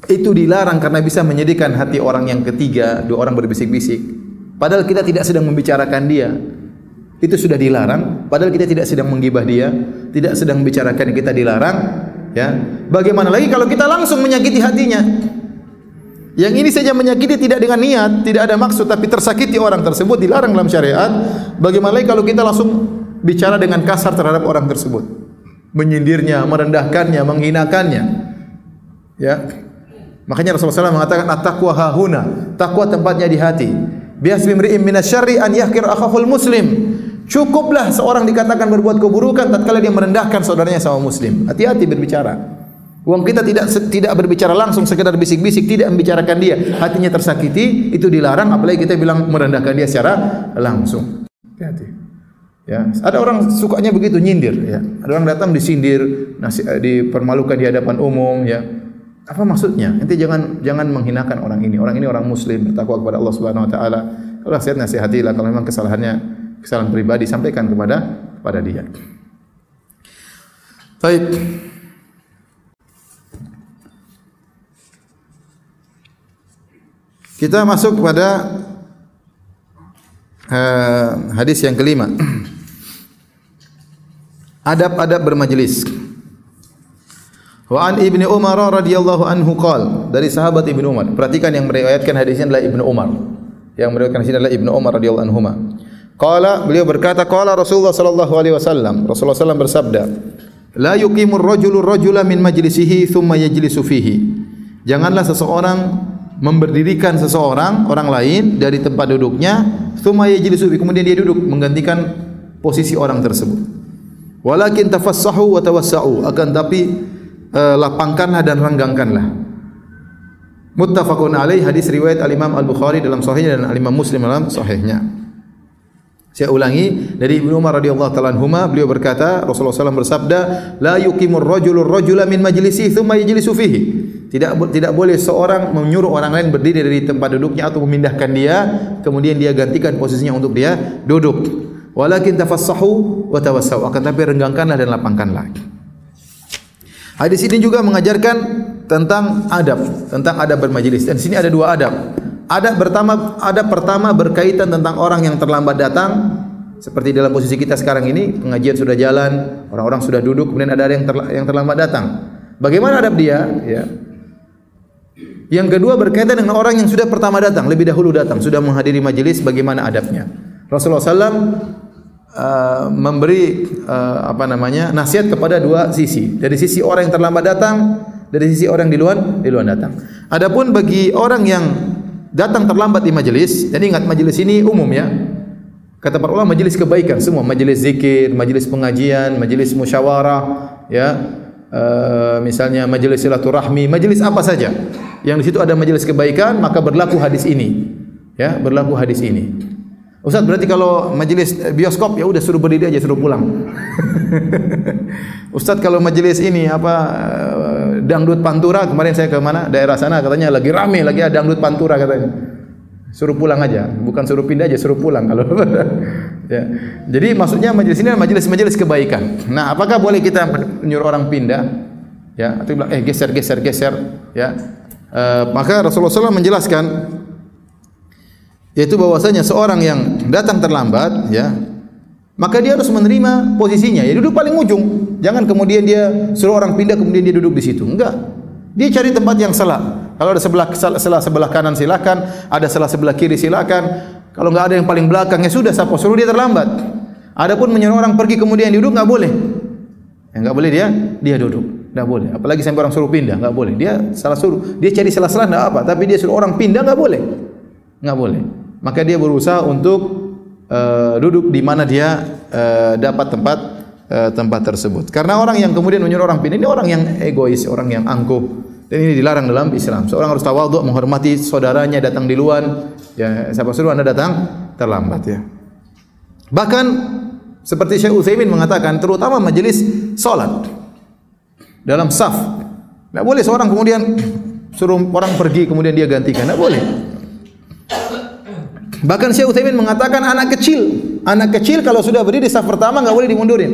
itu dilarang karena bisa menyedihkan hati orang yang ketiga, dua orang berbisik-bisik. Padahal kita tidak sedang membicarakan dia. Itu sudah dilarang, padahal kita tidak sedang menggibah dia, tidak sedang membicarakan kita dilarang, ya. Bagaimana lagi kalau kita langsung menyakiti hatinya? Yang ini saja menyakiti tidak dengan niat, tidak ada maksud tapi tersakiti orang tersebut dilarang dalam syariat. Bagaimana lagi kalau kita langsung bicara dengan kasar terhadap orang tersebut? Menyindirnya, merendahkannya, menghinakannya. Ya. Makanya Rasulullah SAW mengatakan at-taqwa hahuna, takwa tempatnya di hati. Bias bimri'in minasyarri an yahkir akhahul muslim. Cukuplah seorang dikatakan berbuat keburukan tatkala dia merendahkan saudaranya sama muslim. Hati-hati berbicara. Uang kita tidak tidak berbicara langsung sekedar bisik-bisik, tidak membicarakan dia, hatinya tersakiti, itu dilarang apalagi kita bilang merendahkan dia secara langsung. Hati-hati. Ya, ada orang sukanya begitu nyindir ya. Ada orang datang disindir, nasi, eh, dipermalukan di hadapan umum ya. Apa maksudnya? Nanti jangan jangan menghinakan orang ini. Orang ini orang muslim bertakwa kepada Allah Subhanahu wa taala. Kalau nasihat nasihatilah kalau memang kesalahannya kesalahan pribadi sampaikan kepada kepada dia. Baik. Kita masuk kepada uh, hadis yang kelima. Adab-adab bermajlis. Wa an Ibnu Umar radhiyallahu anhu qol dari sahabat Ibnu Umar. Perhatikan yang meriwayatkan hadis ini adalah Ibnu Umar. Yang meriwayatkan hadis ini adalah Ibnu Umar radhiyallahu anhu. Qala beliau berkata qala Rasulullah sallallahu alaihi wasallam. Rasulullah sallallahu bersabda, "La yuqimur rajulu rajula min majlisihi thumma yajlisu fihi." Janganlah seseorang memberdirikan seseorang orang lain dari tempat duduknya thumma yajlisu fihi kemudian dia duduk menggantikan posisi orang tersebut. Walakin tafassahu wa tawassau akan tapi uh, lapangkanlah dan renggangkanlah. Muttafaqun alaih hadis riwayat Al Imam Al Bukhari dalam sahihnya dan Al Imam Muslim dalam sahihnya. Saya ulangi dari Ibnu Umar radhiyallahu taala anhuma beliau berkata Rasulullah SAW bersabda la yuqimur rajulur rajula min majlisi thumma yajlisu fihi. Tidak tidak boleh seorang menyuruh orang lain berdiri dari tempat duduknya atau memindahkan dia kemudian dia gantikan posisinya untuk dia duduk. Walakin tafassahu wa tawassau akan tapi renggangkanlah dan lapangkanlah. Hadis ini juga mengajarkan tentang adab tentang adab bermajlis. Dan sini ada dua adab ada pertama ada pertama berkaitan tentang orang yang terlambat datang. Seperti dalam posisi kita sekarang ini pengajian sudah jalan orang-orang sudah duduk kemudian ada yang terla, yang terlambat datang. Bagaimana adab dia? Ya. Yang kedua berkaitan dengan orang yang sudah pertama datang lebih dahulu datang sudah menghadiri majelis bagaimana adabnya? Rasulullah SAW uh, memberi uh, apa namanya nasihat kepada dua sisi. Dari sisi orang yang terlambat datang dari sisi orang di luar di luar datang. Adapun bagi orang yang datang terlambat di majelis, dan ingat majelis ini umum ya. Kata para ulama majelis kebaikan semua, majelis zikir, majelis pengajian, majelis musyawarah, ya. Uh, misalnya majelis silaturahmi, majelis apa saja. Yang di situ ada majelis kebaikan, maka berlaku hadis ini. Ya, berlaku hadis ini. Ustaz berarti kalau majelis bioskop ya udah suruh berdiri aja suruh pulang. Ustaz kalau majelis ini apa dangdut pantura kemarin saya ke mana daerah sana katanya lagi rame lagi ada dangdut pantura katanya. Suruh pulang aja, bukan suruh pindah aja suruh pulang kalau. ya. Jadi maksudnya majelis ini majelis-majelis kebaikan. Nah, apakah boleh kita menyuruh orang pindah? Ya, atau bilang eh geser geser geser ya. Uh, maka Rasulullah SAW menjelaskan yaitu bahwasanya seorang yang datang terlambat ya maka dia harus menerima posisinya ya duduk paling ujung jangan kemudian dia suruh orang pindah kemudian dia duduk di situ. Enggak. Dia cari tempat yang salah. Kalau ada sebelah sebelah sebelah kanan silakan. Ada sebelah sebelah kiri silakan. Kalau enggak ada yang paling belakang ya sudah siapa suruh dia terlambat? Adapun menyuruh orang pergi kemudian duduk enggak boleh. Ya enggak boleh dia dia duduk. Enggak boleh. Apalagi sampai orang suruh pindah enggak boleh. Dia salah suruh. Dia cari salah-salah enggak apa. Tapi dia suruh orang pindah enggak boleh. Enggak boleh. Maka dia berusaha untuk uh, duduk di mana dia uh, dapat tempat uh, tempat tersebut. Karena orang yang kemudian menyuruh orang pindah ini orang yang egois, orang yang angkuh. Dan ini dilarang dalam Islam. Seorang harus tawadhu, menghormati saudaranya datang di luar. Ya, siapa suruh Anda datang terlambat ya. Bahkan seperti Syekh Utsaimin mengatakan terutama majelis salat dalam saf. Tidak boleh seorang kemudian suruh orang pergi kemudian dia gantikan. Tidak boleh. Bahkan Syekh Utsaimin mengatakan anak kecil, anak kecil kalau sudah berdiri di saf pertama enggak boleh dimundurin.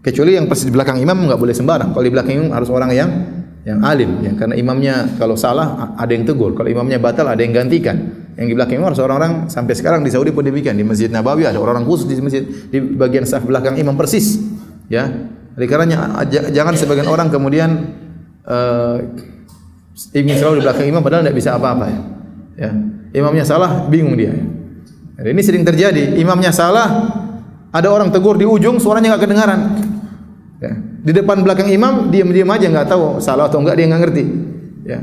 Kecuali yang persis di belakang imam enggak boleh sembarang. Kalau di belakang imam harus orang yang yang alim ya karena imamnya kalau salah ada yang tegur, kalau imamnya batal ada yang gantikan. Yang di belakang imam harus orang-orang sampai sekarang di Saudi pun demikian. Di Masjid Nabawi ada orang-orang khusus di masjid di bagian saf belakang imam persis. Ya. Karenanya jangan sebagian orang kemudian uh, ingin selalu di belakang imam padahal tidak bisa apa-apa ya. ya. Imamnya salah, bingung dia. Ya. Ini sering terjadi. Imamnya salah, ada orang tegur di ujung, suaranya enggak kedengaran. Ya. Di depan belakang imam, diam-diam aja enggak tahu salah atau enggak dia enggak ngerti. Ya.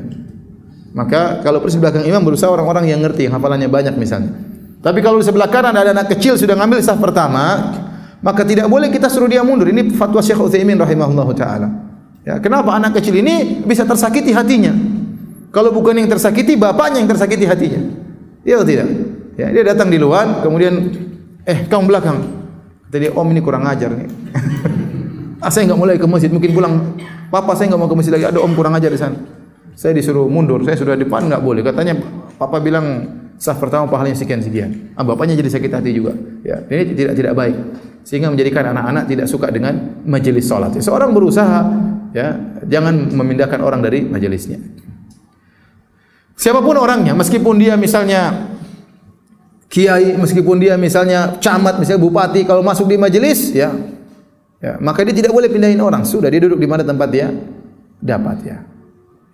Maka kalau persis belakang imam berusaha orang-orang yang ngerti, hafalannya banyak misalnya. Tapi kalau di sebelah kanan ada anak kecil sudah ngambil saf pertama, maka tidak boleh kita suruh dia mundur. Ini fatwa Syekh Utsaimin rahimahullahu taala. Ya, kenapa anak kecil ini bisa tersakiti hatinya? Kalau bukan yang tersakiti, bapaknya yang tersakiti hatinya. Iya atau tidak? Ya, dia datang di luar, kemudian eh kamu belakang. Kata dia, "Om ini kurang ajar nih." ah, saya enggak mulai ke masjid, mungkin pulang. Papa saya enggak mau ke masjid lagi, ada om kurang ajar di sana. Saya disuruh mundur, saya sudah di depan enggak boleh. Katanya papa bilang sah pertama pahalanya sekian sekian. Ah, bapaknya jadi sakit hati juga. Ya, ini tidak tidak baik. Sehingga menjadikan anak-anak tidak suka dengan majelis salat. Seorang berusaha ya jangan memindahkan orang dari majelisnya siapapun orangnya meskipun dia misalnya kiai meskipun dia misalnya camat misalnya bupati kalau masuk di majelis ya. Ya maka dia tidak boleh pindahin orang. Sudah dia duduk di mana tempat dia dapat ya.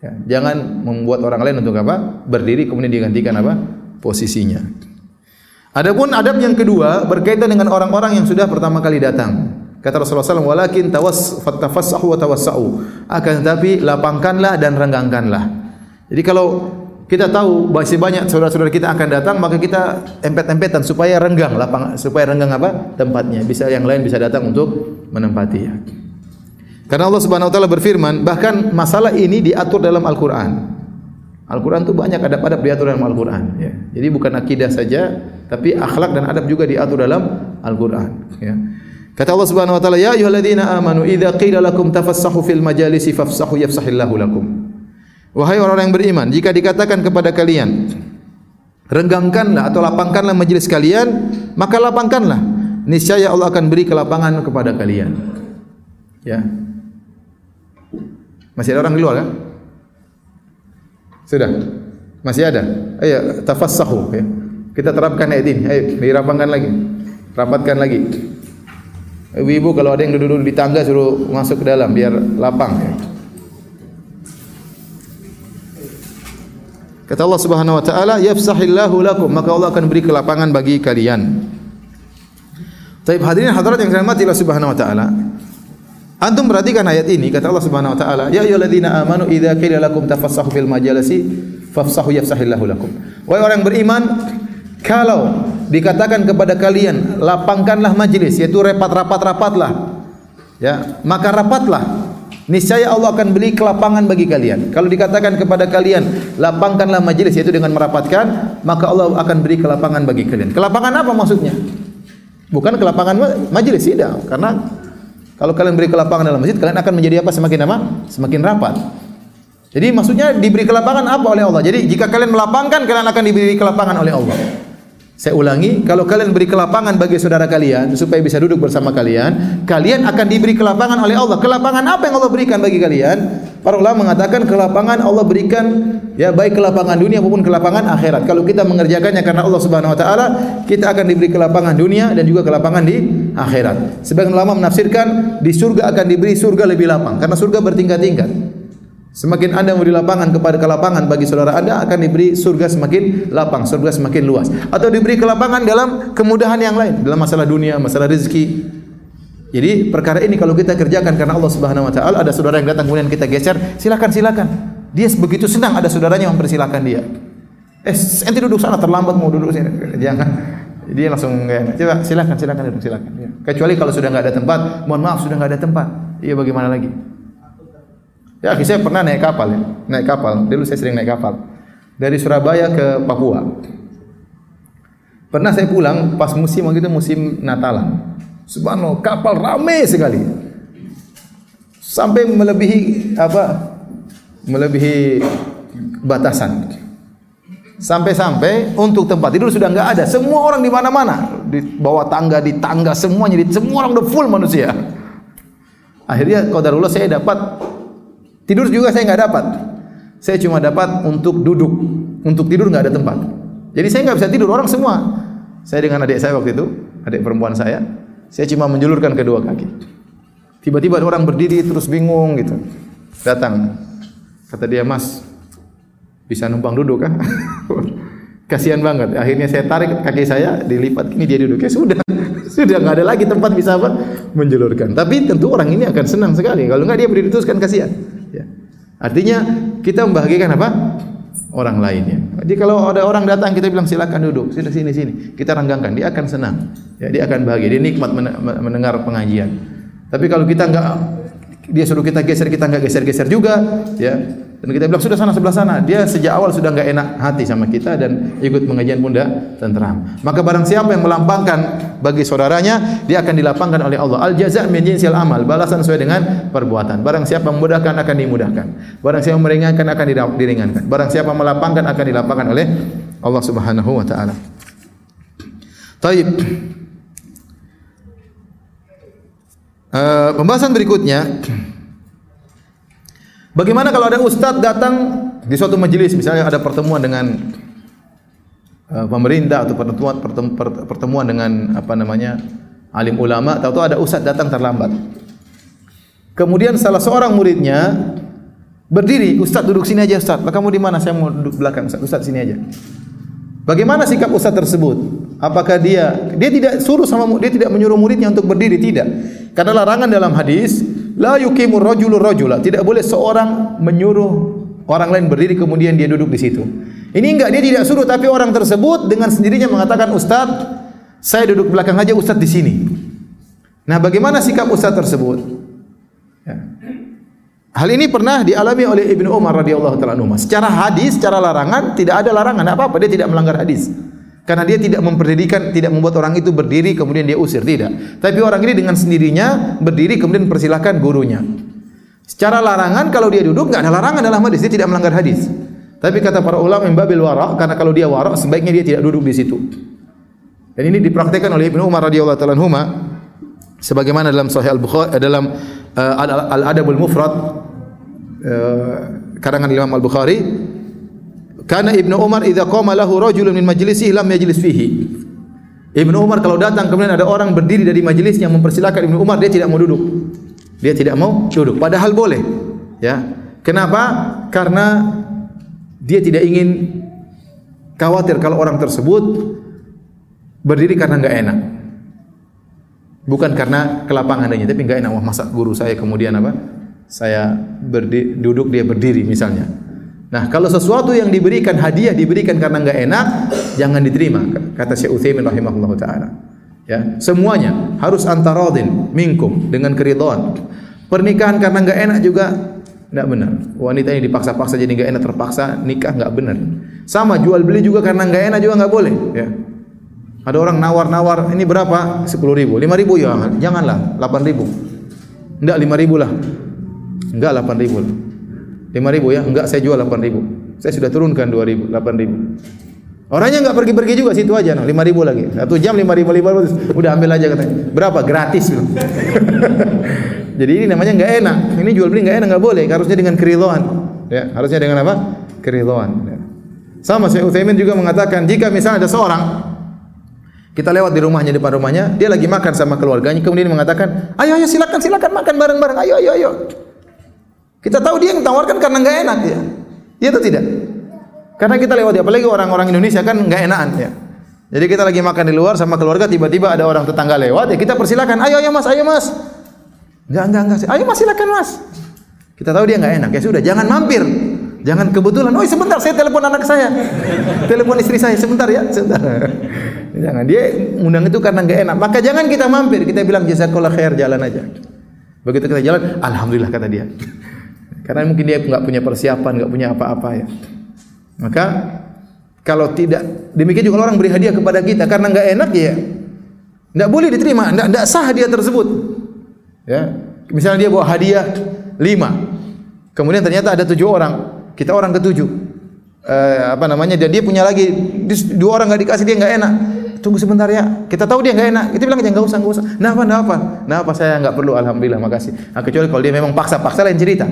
Ya jangan membuat orang lain untuk apa? Berdiri kemudian digantikan apa? Posisinya. Adapun adab yang kedua berkaitan dengan orang-orang yang sudah pertama kali datang. Kata Rasulullah SAW, walakin tawas fatafassahu wa tawassau. Akan tetapi lapangkanlah dan renggangkanlah. Jadi kalau kita tahu masih banyak saudara-saudara kita akan datang, maka kita empet-empetan supaya renggang lapang, supaya renggang apa tempatnya. Bisa yang lain bisa datang untuk menempati. Karena Allah Subhanahu Wa Taala berfirman, bahkan masalah ini diatur dalam Al-Quran. Al-Quran itu banyak adab-adab diatur dalam Al-Quran. Ya. Jadi bukan akidah saja, tapi akhlak dan adab juga diatur dalam Al-Quran. Ya. Kata Allah Subhanahu wa taala, "Ya ayyuhalladzina amanu, idza qila lakum tafassahu fil majalisi fafsahu yafsahillahu lakum." Wahai orang-orang yang beriman, jika dikatakan kepada kalian, renggangkanlah atau lapangkanlah majelis kalian, maka lapangkanlah. Niscaya Allah akan beri kelapangan kepada kalian. Ya. Masih ada orang di luar kan? Sudah. Masih ada. Ayo tafassahu ya. Kita terapkan ayat ini. Ayo dirapangkan lagi. Rapatkan lagi. Ibu-ibu kalau ada yang duduk-duduk di tangga suruh masuk ke dalam biar lapang. Kata Allah Subhanahu wa taala, "Yafsahillahu lakum," maka Allah akan beri kelapangan bagi kalian. Baik hadirin hadirat yang saya hormati Allah Subhanahu wa taala. Antum perhatikan ayat ini kata Allah Subhanahu wa taala, "Ya ayyuhalladzina amanu idza qila lakum tafassahu fil majalisi fafsahu yafsahillahu lakum." Wahai orang beriman, kalau dikatakan kepada kalian lapangkanlah majlis yaitu rapat-rapat-rapatlah ya maka rapatlah niscaya Allah akan beri kelapangan bagi kalian. Kalau dikatakan kepada kalian lapangkanlah majlis yaitu dengan merapatkan maka Allah akan beri kelapangan bagi kalian. Kelapangan apa maksudnya? Bukan kelapangan majlis tidak. Karena kalau kalian beri kelapangan dalam masjid kalian akan menjadi apa? Semakin apa? Semakin rapat. Jadi maksudnya diberi kelapangan apa oleh Allah? Jadi jika kalian melapangkan kalian akan diberi kelapangan oleh Allah saya ulangi, kalau kalian beri kelapangan bagi saudara kalian supaya bisa duduk bersama kalian, kalian akan diberi kelapangan oleh Allah. Kelapangan apa yang Allah berikan bagi kalian? Para ulama mengatakan kelapangan Allah berikan ya baik kelapangan dunia maupun kelapangan akhirat. Kalau kita mengerjakannya karena Allah Subhanahu wa taala, kita akan diberi kelapangan dunia dan juga kelapangan di akhirat. Sebagian ulama menafsirkan di surga akan diberi surga lebih lapang karena surga bertingkat-tingkat. Semakin anda memberi lapangan kepada kelapangan bagi saudara anda akan diberi surga semakin lapang, surga semakin luas. Atau diberi kelapangan dalam kemudahan yang lain, dalam masalah dunia, masalah rezeki. Jadi perkara ini kalau kita kerjakan karena Allah Subhanahu Wa Taala ada saudara yang datang kemudian kita geser, silakan silakan. Dia begitu senang ada saudaranya mempersilakan dia. Eh, ente duduk sana terlambat mau duduk sini. Jangan. Dia langsung kayak coba silakan silakan duduk silakan. Ya. Kecuali kalau sudah nggak ada tempat, mohon maaf sudah nggak ada tempat. Iya bagaimana lagi? Ya, saya pernah naik kapal ya, naik kapal. Dulu saya sering naik kapal dari Surabaya ke Papua. Pernah saya pulang pas musim itu musim Natalan. Subhanallah, kapal ramai sekali. Sampai melebihi apa? Melebihi batasan. Sampai-sampai untuk tempat tidur sudah enggak ada. Semua orang di mana-mana, di bawah tangga, di tangga semuanya, di semua orang udah full manusia. Akhirnya qadarullah saya dapat tidur juga saya enggak dapat. Saya cuma dapat untuk duduk, untuk tidur enggak ada tempat. Jadi saya enggak bisa tidur orang semua. Saya dengan adik saya waktu itu, adik perempuan saya, saya cuma menjulurkan kedua kaki. Tiba-tiba orang berdiri terus bingung gitu. Datang. Kata dia, "Mas, bisa numpang duduk kan? Kasihan banget. Akhirnya saya tarik kaki saya, dilipat ini dia duduk. Ya sudah, sudah nggak ada lagi tempat bisa apa menjulurkan. Tapi tentu orang ini akan senang sekali. Kalau nggak dia berdiri terus kan kasihan. Ya. Artinya kita membahagiakan apa? Orang lainnya. Jadi kalau ada orang datang kita bilang silakan duduk, sini sini sini. Kita renggangkan, dia akan senang. Ya, dia akan bahagia. Dia nikmat mendengar pengajian. Tapi kalau kita nggak dia suruh kita geser, kita nggak geser-geser juga, ya dan kita bilang sudah sana sebelah sana. Dia sejak awal sudah enggak enak hati sama kita dan ikut pengajian pun dah tenteram. Maka barang siapa yang melampangkan bagi saudaranya, dia akan dilapangkan oleh Allah. Al jaza' min jinsil amal, balasan sesuai dengan perbuatan. Barang siapa memudahkan akan dimudahkan. Barang siapa meringankan akan diringankan. Barang siapa melapangkan akan dilapangkan oleh Allah Subhanahu wa taala. Taib. Uh, pembahasan berikutnya Bagaimana kalau ada ustaz datang di suatu majelis, misalnya ada pertemuan dengan uh, pemerintah atau pertemuan pertemuan dengan apa namanya alim ulama, tahu-tahu ada ustaz datang terlambat. Kemudian salah seorang muridnya berdiri, ustaz duduk sini aja ustaz. Kamu di mana? Saya mau duduk belakang ustaz. Ustaz sini aja. Bagaimana sikap ustaz tersebut? Apakah dia dia tidak suruh sama dia tidak menyuruh muridnya untuk berdiri? Tidak. Karena larangan dalam hadis La yukimu rajulu rajula. Tidak boleh seorang menyuruh orang lain berdiri kemudian dia duduk di situ. Ini enggak dia tidak suruh tapi orang tersebut dengan sendirinya mengatakan Ustaz, saya duduk belakang aja Ustaz di sini. Nah, bagaimana sikap Ustaz tersebut? Ya. Hal ini pernah dialami oleh Ibnu Umar radhiyallahu taala. Secara hadis, secara larangan tidak ada larangan apa-apa, dia tidak melanggar hadis. Karena dia tidak memperdidikan, tidak membuat orang itu berdiri kemudian dia usir, tidak. Tapi orang ini dengan sendirinya berdiri kemudian persilahkan gurunya. Secara larangan kalau dia duduk enggak ada larangan dalam hadis, dia tidak melanggar hadis. Tapi kata para ulama yang babil wara, karena kalau dia wara sebaiknya dia tidak duduk di situ. Dan ini dipraktikkan oleh Ibnu Umar radhiyallahu taala anhu sebagaimana dalam Sahih Al-Bukhari eh, dalam uh, Al-Adabul Mufrad uh, karangan Imam Al-Bukhari karena Ibnu Umar idza qama lahu rajulun min majlisihi lam yajlis fihi. Ibnu Umar kalau datang kemudian ada orang berdiri dari majelis yang mempersilakan Ibnu Umar dia tidak mau duduk. Dia tidak mau duduk padahal boleh. Ya. Kenapa? Karena dia tidak ingin khawatir kalau orang tersebut berdiri karena enggak enak. Bukan karena kelapangan adanya, tapi enggak enak. Wah, masa guru saya kemudian apa? Saya berdiri, duduk dia berdiri misalnya. Nah, kalau sesuatu yang diberikan hadiah diberikan karena enggak enak, jangan diterima. Kata Syekh Utsaimin rahimahullah taala. Ya, semuanya harus antaradin minkum dengan keridhaan. Pernikahan karena enggak enak juga enggak benar. Wanita ini dipaksa-paksa jadi enggak enak terpaksa nikah enggak benar. Sama jual beli juga karena enggak enak juga enggak boleh, ya. Ada orang nawar-nawar, ini berapa? 10 ribu. 5 ribu ya, janganlah. 8 ribu. Enggak 5 ribu lah. Enggak 8 ribu lah. Lima ribu ya? Enggak, saya jual delapan ribu. Saya sudah turunkan dua ribu, delapan ribu. Orangnya enggak pergi-pergi juga situ aja, lima ribu lagi. Satu jam lima ribu, lima ribu, udah ambil aja katanya. Berapa? Gratis. Jadi ini namanya enggak enak. Ini jual beli enggak enak, enggak boleh. Harusnya dengan keridhaan. Ya, harusnya dengan apa? Keridhaan. Ya. Sama Syekh Utsaimin juga mengatakan, jika misalnya ada seorang kita lewat di rumahnya depan rumahnya, dia lagi makan sama keluarganya, kemudian mengatakan, ayo ayo silakan silakan makan bareng-bareng, ayo ayo ayo. Kita tahu dia yang tawarkan karena enggak enak ya. Iya atau tidak? Karena kita lewat apalagi orang-orang Indonesia kan enggak enakan ya. Jadi kita lagi makan di luar sama keluarga tiba-tiba ada orang tetangga lewat ya kita persilakan, "Ayo ayo Mas, ayo Mas." Enggak enggak enggak. Ayo Mas silakan Mas. Kita tahu dia enggak enak ya sudah jangan mampir. Jangan kebetulan, oh sebentar saya telepon anak saya. telepon istri saya sebentar ya, sebentar. jangan dia undang itu karena enggak enak. Maka jangan kita mampir, kita bilang jazakallah khair jalan aja. Begitu kita jalan, alhamdulillah kata dia. Karena mungkin dia enggak punya persiapan, enggak punya apa-apa ya. Maka kalau tidak demikian juga orang beri hadiah kepada kita karena enggak enak ya enggak boleh diterima, enggak enggak sah hadiah tersebut. Ya. Misalnya dia bawa hadiah lima, kemudian ternyata ada tujuh orang, kita orang ketujuh, eh, apa namanya? Dan dia punya lagi dua orang enggak dikasih dia enggak enak. Tunggu sebentar ya. Kita tahu dia enggak enak. Kita bilang jangan enggak usah, enggak usah. Nah apa, nah apa? Nah apa saya enggak perlu. Alhamdulillah, makasih. Nah, kecuali kalau dia memang paksa-paksa lain cerita.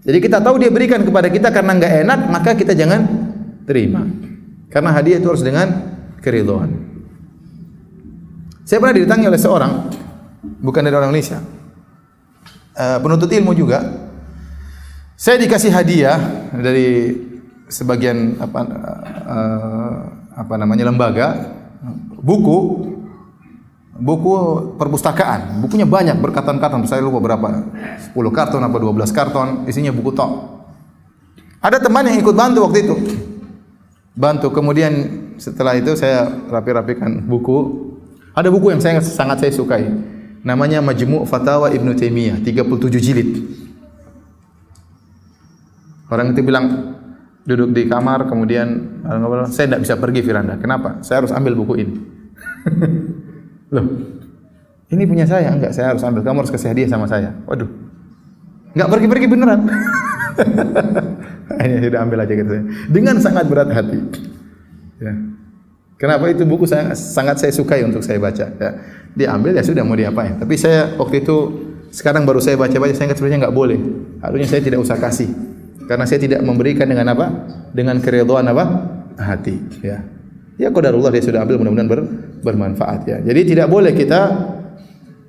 Jadi kita tahu dia berikan kepada kita karena enggak enak, maka kita jangan terima. Karena hadiah itu harus dengan keridhaan. Saya pernah didatangi oleh seorang bukan dari orang Indonesia. Uh, penuntut ilmu juga. Saya dikasih hadiah dari sebagian apa uh, apa namanya lembaga buku buku perpustakaan. Bukunya banyak berkarton-karton. Saya lupa berapa. 10 karton apa 12 karton isinya buku tok. Ada teman yang ikut bantu waktu itu bantu. Kemudian setelah itu saya rapi-rapikan buku. Ada buku yang saya sangat saya sukai. Namanya Majmu' Fatawa Ibnu Taimiyah, 37 jilid. Orang itu bilang duduk di kamar kemudian saya tidak bisa pergi Firanda. Kenapa? Saya harus ambil buku ini. Loh. Ini punya saya enggak? Saya harus ambil. Kamu harus kasih hadiah sama saya. Waduh. Enggak pergi-pergi beneran. Hanya sudah ambil aja gitu. Dengan sangat berat hati. Ya. Kenapa itu buku saya sangat saya sukai untuk saya baca. Ya. Dia ambil ya sudah mau diapain. Tapi saya waktu itu sekarang baru saya baca-baca saya ingat sebenarnya enggak boleh. Harusnya saya tidak usah kasih. Karena saya tidak memberikan dengan apa? Dengan keridhaan apa? Hati. Ya. Ya qadarullah dia sudah ambil mudah-mudahan ber, bermanfaat ya. Jadi tidak boleh kita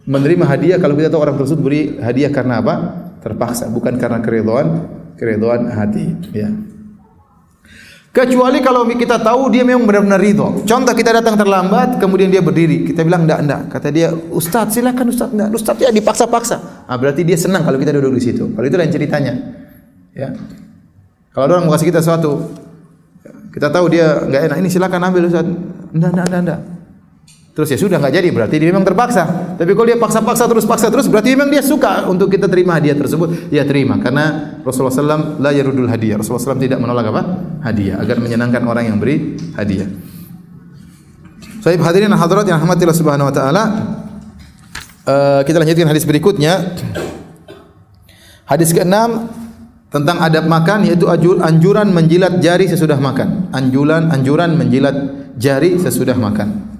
menerima hadiah kalau kita tahu orang tersebut beri hadiah karena apa? Terpaksa, bukan karena keridhaan keridhaan hati ya. Kecuali kalau kita tahu dia memang benar-benar ridho contoh kita datang terlambat kemudian dia berdiri. Kita bilang enggak enggak kata dia ustaz silakan ustaz. Enggak ustaz. Ya dipaksa-paksa. Ah berarti dia senang kalau kita duduk di situ. Kalau itu lain ceritanya ya. Kalau orang mau kasih kita sesuatu kita tahu dia enggak enak ini silakan ambil ustaz enggak enggak enggak. Terus ya sudah enggak jadi berarti dia memang terpaksa. Tapi kalau dia paksa-paksa terus paksa terus berarti memang dia suka untuk kita terima hadiah tersebut. Ya terima karena Rasulullah SAW la yarudul hadiah. Rasulullah SAW tidak menolak apa? Hadiah agar menyenangkan orang yang beri hadiah. Sahib hadirin dan hadirat yang rahmati Allah Subhanahu wa taala. Uh, kita lanjutkan hadis berikutnya. Hadis ke-6 tentang adab makan yaitu anjuran menjilat jari sesudah makan. Anjuran anjuran menjilat jari sesudah makan.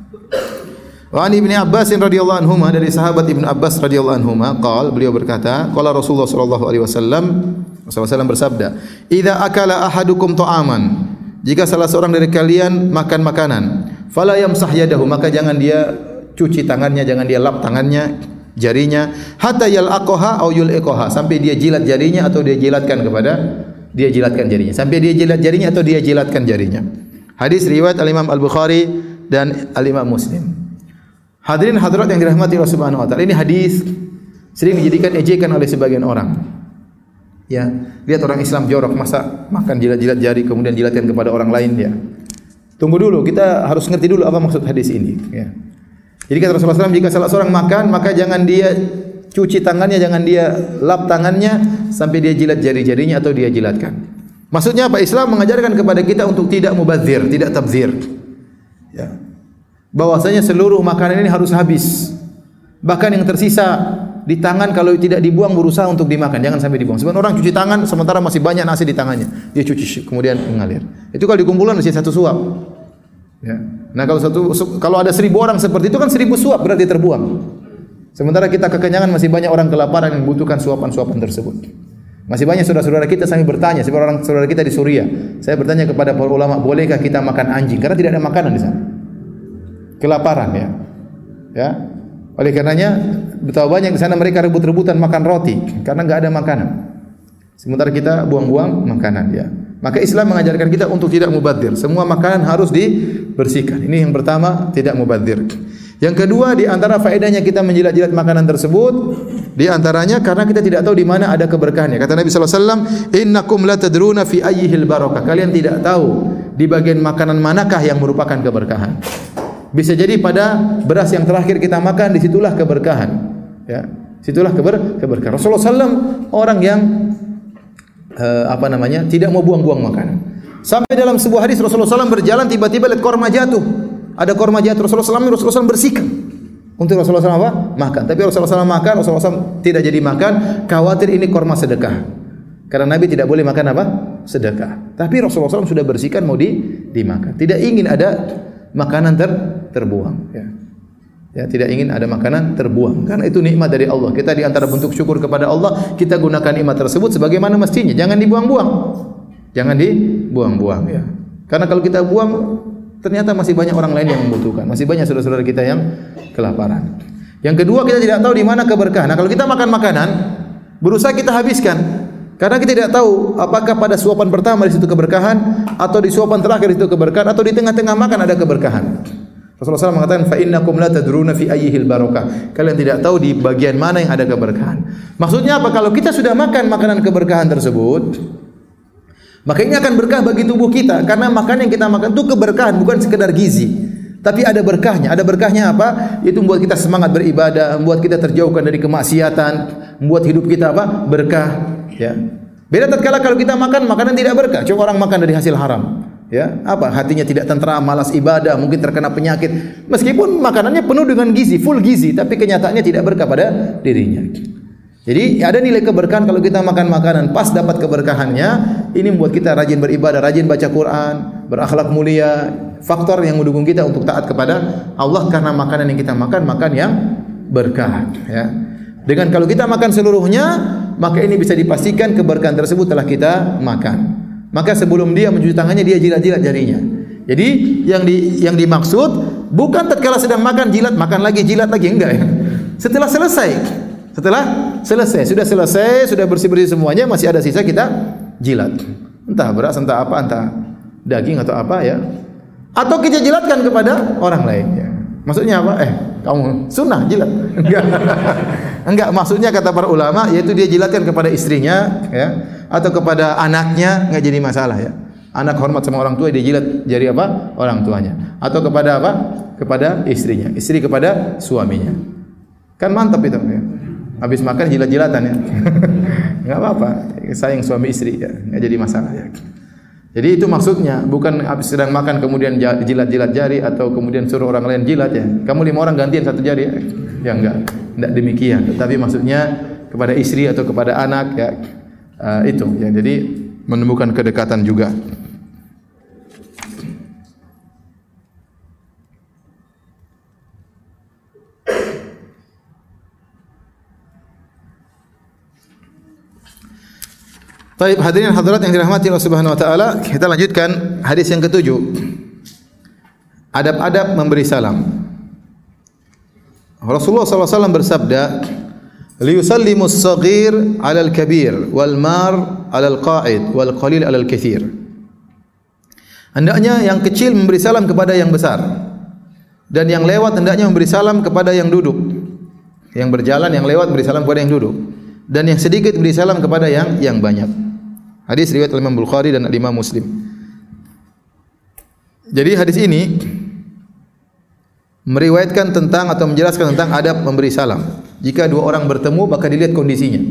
Wa an Ibnu Abbas radhiyallahu anhu dari sahabat Ibnu Abbas radhiyallahu anhu qol beliau berkata qala Rasulullah sallallahu alaihi wasallam Rasulullah bersabda idza akala ahadukum ta'aman jika salah seorang dari kalian makan makanan fala yamsah yadahu maka jangan dia cuci tangannya jangan dia lap tangannya jarinya hatta yalaqaha aw yulqaha sampai dia jilat jarinya atau dia jilatkan kepada dia jilatkan jarinya sampai dia jilat jarinya atau dia jilatkan jarinya hadis riwayat al Imam Al Bukhari dan al Imam Muslim Hadirin hadirat yang dirahmati Allah Subhanahu wa taala. Ini hadis sering dijadikan ejekan oleh sebagian orang. Ya, lihat orang Islam jorok masa makan jilat-jilat jari kemudian jilatkan kepada orang lain ya. Tunggu dulu, kita harus ngerti dulu apa maksud hadis ini, ya. Jadi kata Rasulullah SAW, jika salah seorang makan, maka jangan dia cuci tangannya, jangan dia lap tangannya sampai dia jilat jari-jarinya atau dia jilatkan. Maksudnya apa? Islam mengajarkan kepada kita untuk tidak mubazir, tidak tabzir. Ya bahwasanya seluruh makanan ini harus habis. Bahkan yang tersisa di tangan kalau tidak dibuang berusaha untuk dimakan, jangan sampai dibuang. Sebab orang cuci tangan sementara masih banyak nasi di tangannya, dia cuci kemudian mengalir. Itu kalau dikumpulkan mesti satu suap. Ya. Nah kalau satu kalau ada seribu orang seperti itu kan seribu suap berarti terbuang. Sementara kita kekenyangan masih banyak orang kelaparan yang membutuhkan suapan-suapan tersebut. Masih banyak saudara-saudara kita sampai bertanya, seperti orang saudara kita di Suria. Saya bertanya kepada para ulama, bolehkah kita makan anjing? Karena tidak ada makanan di sana kelaparan ya. Ya. Oleh karenanya betapa banyak di sana mereka rebut-rebutan makan roti karena enggak ada makanan. Sementara kita buang-buang makanan ya. Maka Islam mengajarkan kita untuk tidak mubadzir. Semua makanan harus dibersihkan. Ini yang pertama, tidak mubadzir. Yang kedua di antara faedahnya kita menjilat-jilat makanan tersebut di antaranya karena kita tidak tahu di mana ada keberkahannya. Kata Nabi wasallam, "Innakum la tadruna fi ayyihil barakah." Kalian tidak tahu di bagian makanan manakah yang merupakan keberkahan. Bisa jadi pada beras yang terakhir kita makan disitulah keberkahan. Ya, situlah keber keberkahan. Rasulullah SAW orang yang uh, apa namanya tidak mau buang-buang makanan. Sampai dalam sebuah hadis Rasulullah SAW berjalan tiba-tiba lihat korma jatuh ada korma jatuh Rasulullah SAW, Rasulullah SAW bersihkan. Untuk Rasulullah SAW apa? Makan. Tapi Rasulullah SAW makan, Rasulullah SAW tidak jadi makan. Khawatir ini korma sedekah. Karena Nabi tidak boleh makan apa? Sedekah. Tapi Rasulullah SAW sudah bersihkan mau di dimakan. Tidak ingin ada makanan ter terbuang. Ya. Ya, tidak ingin ada makanan terbuang karena itu nikmat dari Allah. Kita di antara bentuk syukur kepada Allah, kita gunakan nikmat tersebut sebagaimana mestinya. Jangan dibuang-buang. Jangan dibuang-buang ya. Karena kalau kita buang ternyata masih banyak orang lain yang membutuhkan. Masih banyak saudara-saudara kita yang kelaparan. Yang kedua, kita tidak tahu di mana keberkahan. Nah, kalau kita makan makanan, berusaha kita habiskan. Karena kita tidak tahu apakah pada suapan pertama di situ keberkahan atau di suapan terakhir itu keberkahan atau di tengah-tengah makan ada keberkahan. Rasulullah SAW mengatakan fa innakum la tadruna fi ayyihil barakah. Kalian tidak tahu di bagian mana yang ada keberkahan. Maksudnya apa? Kalau kita sudah makan makanan keberkahan tersebut, Maka ini akan berkah bagi tubuh kita karena makan yang kita makan itu keberkahan bukan sekedar gizi. Tapi ada berkahnya. Ada berkahnya apa? Itu membuat kita semangat beribadah, membuat kita terjauhkan dari kemaksiatan, membuat hidup kita apa? Berkah, ya. Beda tatkala kalau kita makan makanan tidak berkah, cuma orang makan dari hasil haram. Ya, apa hatinya tidak tentram, malas ibadah, mungkin terkena penyakit. Meskipun makanannya penuh dengan gizi, full gizi, tapi kenyataannya tidak berkah pada dirinya. Jadi ada nilai keberkahan kalau kita makan makanan pas dapat keberkahannya, ini membuat kita rajin beribadah, rajin baca Quran, berakhlak mulia, faktor yang mendukung kita untuk taat kepada Allah karena makanan yang kita makan makan yang berkah ya. Dengan kalau kita makan seluruhnya, maka ini bisa dipastikan keberkahan tersebut telah kita makan. Maka sebelum dia mencuci tangannya dia jilat-jilat jarinya. Jadi yang di yang dimaksud bukan tatkala sedang makan jilat makan lagi jilat lagi enggak ya. Setelah selesai setelah selesai, sudah selesai, sudah bersih-bersih semuanya, masih ada sisa kita jilat. Entah beras, entah apa, entah daging atau apa ya. Atau kita jilatkan kepada orang lain ya. Maksudnya apa? Eh, kamu sunnah jilat. Enggak. Enggak, maksudnya kata para ulama yaitu dia jilatkan kepada istrinya ya atau kepada anaknya enggak jadi masalah ya. Anak hormat sama orang tua dia jilat jari apa? Orang tuanya. Atau kepada apa? Kepada istrinya. Istri kepada suaminya. Kan mantap itu ya. Habis makan jilat-jilatan ya. Enggak apa-apa. Sayang suami istri ya. Enggak jadi masalah ya. Jadi itu maksudnya bukan habis sedang makan kemudian jilat-jilat jari atau kemudian suruh orang lain jilat ya. Kamu lima orang gantian satu jari ya. Enggak. Enggak demikian. Tetapi maksudnya kepada istri atau kepada anak ya. Uh, itu ya. Jadi menemukan kedekatan juga. Baik, hadirin hadirat yang dirahmati Allah Subhanahu wa taala, kita lanjutkan hadis yang ketujuh. Adab-adab memberi salam. Rasulullah SAW bersabda, "Liyusallimu as-saghir 'ala al-kabir wal mar 'ala al-qa'id wal qalil 'ala al-kathir." Hendaknya yang kecil memberi salam kepada yang besar dan yang lewat hendaknya memberi salam kepada yang duduk. Yang berjalan yang lewat memberi salam kepada yang duduk dan yang sedikit memberi salam kepada yang yang banyak. Hadis riwayat Imam Bukhari dan Imam Muslim. Jadi hadis ini meriwayatkan tentang atau menjelaskan tentang adab memberi salam. Jika dua orang bertemu, maka dilihat kondisinya.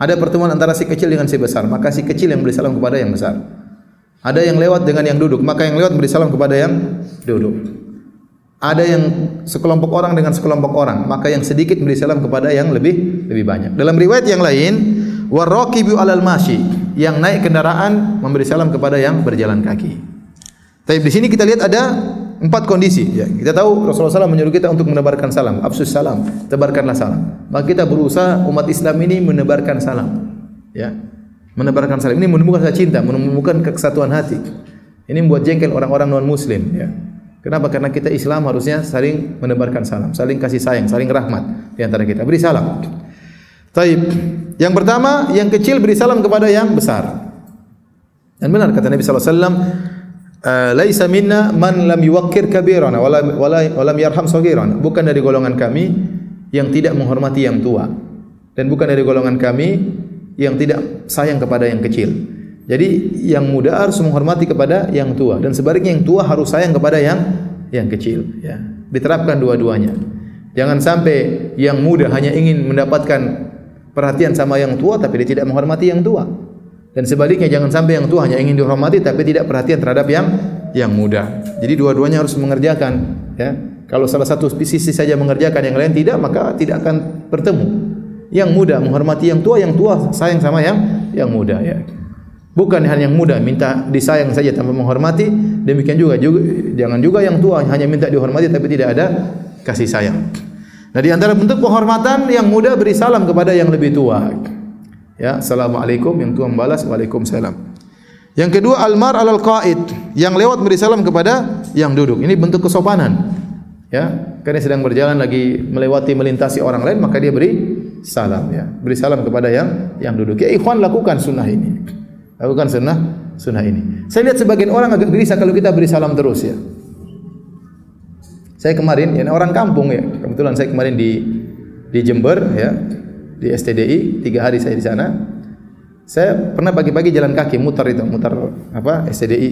Ada pertemuan antara si kecil dengan si besar, maka si kecil yang beri salam kepada yang besar. Ada yang lewat dengan yang duduk, maka yang lewat beri salam kepada yang duduk. Ada yang sekelompok orang dengan sekelompok orang, maka yang sedikit beri salam kepada yang lebih lebih banyak. Dalam riwayat yang lain, waraqibu alal mashi yang naik kendaraan memberi salam kepada yang berjalan kaki. Tapi di sini kita lihat ada empat kondisi. Ya, kita tahu Rasulullah SAW menyuruh kita untuk menebarkan salam, absus salam, tebarkanlah salam. Maka kita berusaha umat Islam ini menebarkan salam. Ya, menebarkan salam ini menemukan rasa cinta, menemukan kesatuan hati. Ini membuat jengkel orang-orang non Muslim. Ya. Kenapa? Karena kita Islam harusnya saling menebarkan salam, saling kasih sayang, saling rahmat di antara kita. Beri salam. Taib. Yang pertama, yang kecil beri salam kepada yang besar. Dan benar kata Nabi sallallahu alaihi wasallam, uh, laisa minna man lam yuwaqqir kabirana wala wala walam yarham saghirana bukan dari golongan kami yang tidak menghormati yang tua. Dan bukan dari golongan kami yang tidak sayang kepada yang kecil. Jadi yang muda harus menghormati kepada yang tua. Dan sebaliknya yang tua harus sayang kepada yang yang kecil ya. Diterapkan dua-duanya. Jangan sampai yang muda hanya ingin mendapatkan perhatian sama yang tua tapi dia tidak menghormati yang tua dan sebaliknya jangan sampai yang tua hanya ingin dihormati tapi tidak perhatian terhadap yang yang muda. Jadi dua-duanya harus mengerjakan. Ya. Kalau salah satu sisi saja mengerjakan yang lain tidak maka tidak akan bertemu. Yang muda menghormati yang tua, yang tua sayang sama yang yang muda. Ya. Bukan hanya yang muda minta disayang saja tanpa menghormati. Demikian juga, juga jangan juga yang tua hanya minta dihormati tapi tidak ada kasih sayang. Nah di antara bentuk penghormatan yang muda beri salam kepada yang lebih tua. Ya, assalamualaikum yang tua membalas waalaikumsalam. Yang kedua almar alal qaid yang lewat beri salam kepada yang duduk. Ini bentuk kesopanan. Ya, karena sedang berjalan lagi melewati melintasi orang lain maka dia beri salam ya. Beri salam kepada yang yang duduk. Ya ikhwan lakukan sunnah ini. Lakukan sunnah sunnah ini. Saya lihat sebagian orang agak gelisah kalau kita beri salam terus ya. Saya kemarin ya orang kampung ya. Kebetulan saya kemarin di di Jember ya di STDI tiga hari saya di sana. Saya pernah pagi-pagi jalan kaki mutar itu, mutar apa STDI,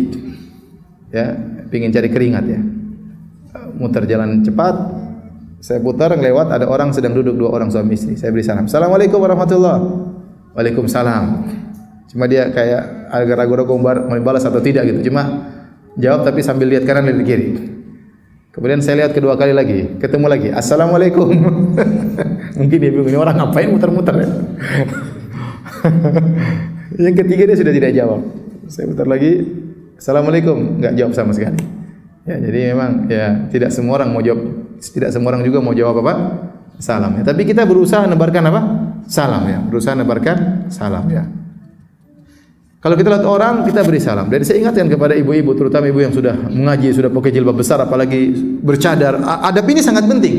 ya, pingin cari keringat ya, mutar jalan cepat. Saya putar lewat ada orang sedang duduk dua orang suami istri. Saya beri salam. Assalamualaikum warahmatullahi. Waalaikumsalam. Cuma dia kayak agak ragu-ragu mau balas atau tidak gitu. Cuma jawab tapi sambil lihat kanan lihat kiri. Kemudian saya lihat kedua kali lagi, ketemu lagi. Assalamualaikum. Mungkin dia bingung orang ngapain muter-muter ya. Yang ketiga dia sudah tidak jawab. Saya putar lagi. Assalamualaikum. Enggak jawab sama sekali. Ya, jadi memang ya tidak semua orang mau jawab, tidak semua orang juga mau jawab apa? Salam ya. Tapi kita berusaha menebarkan apa? Salam ya. Berusaha menebarkan salam ya. Kalau kita lihat orang, kita beri salam. Dan saya ingatkan kepada ibu-ibu, terutama ibu yang sudah mengaji, sudah pakai jilbab besar, apalagi bercadar. Adab ini sangat penting.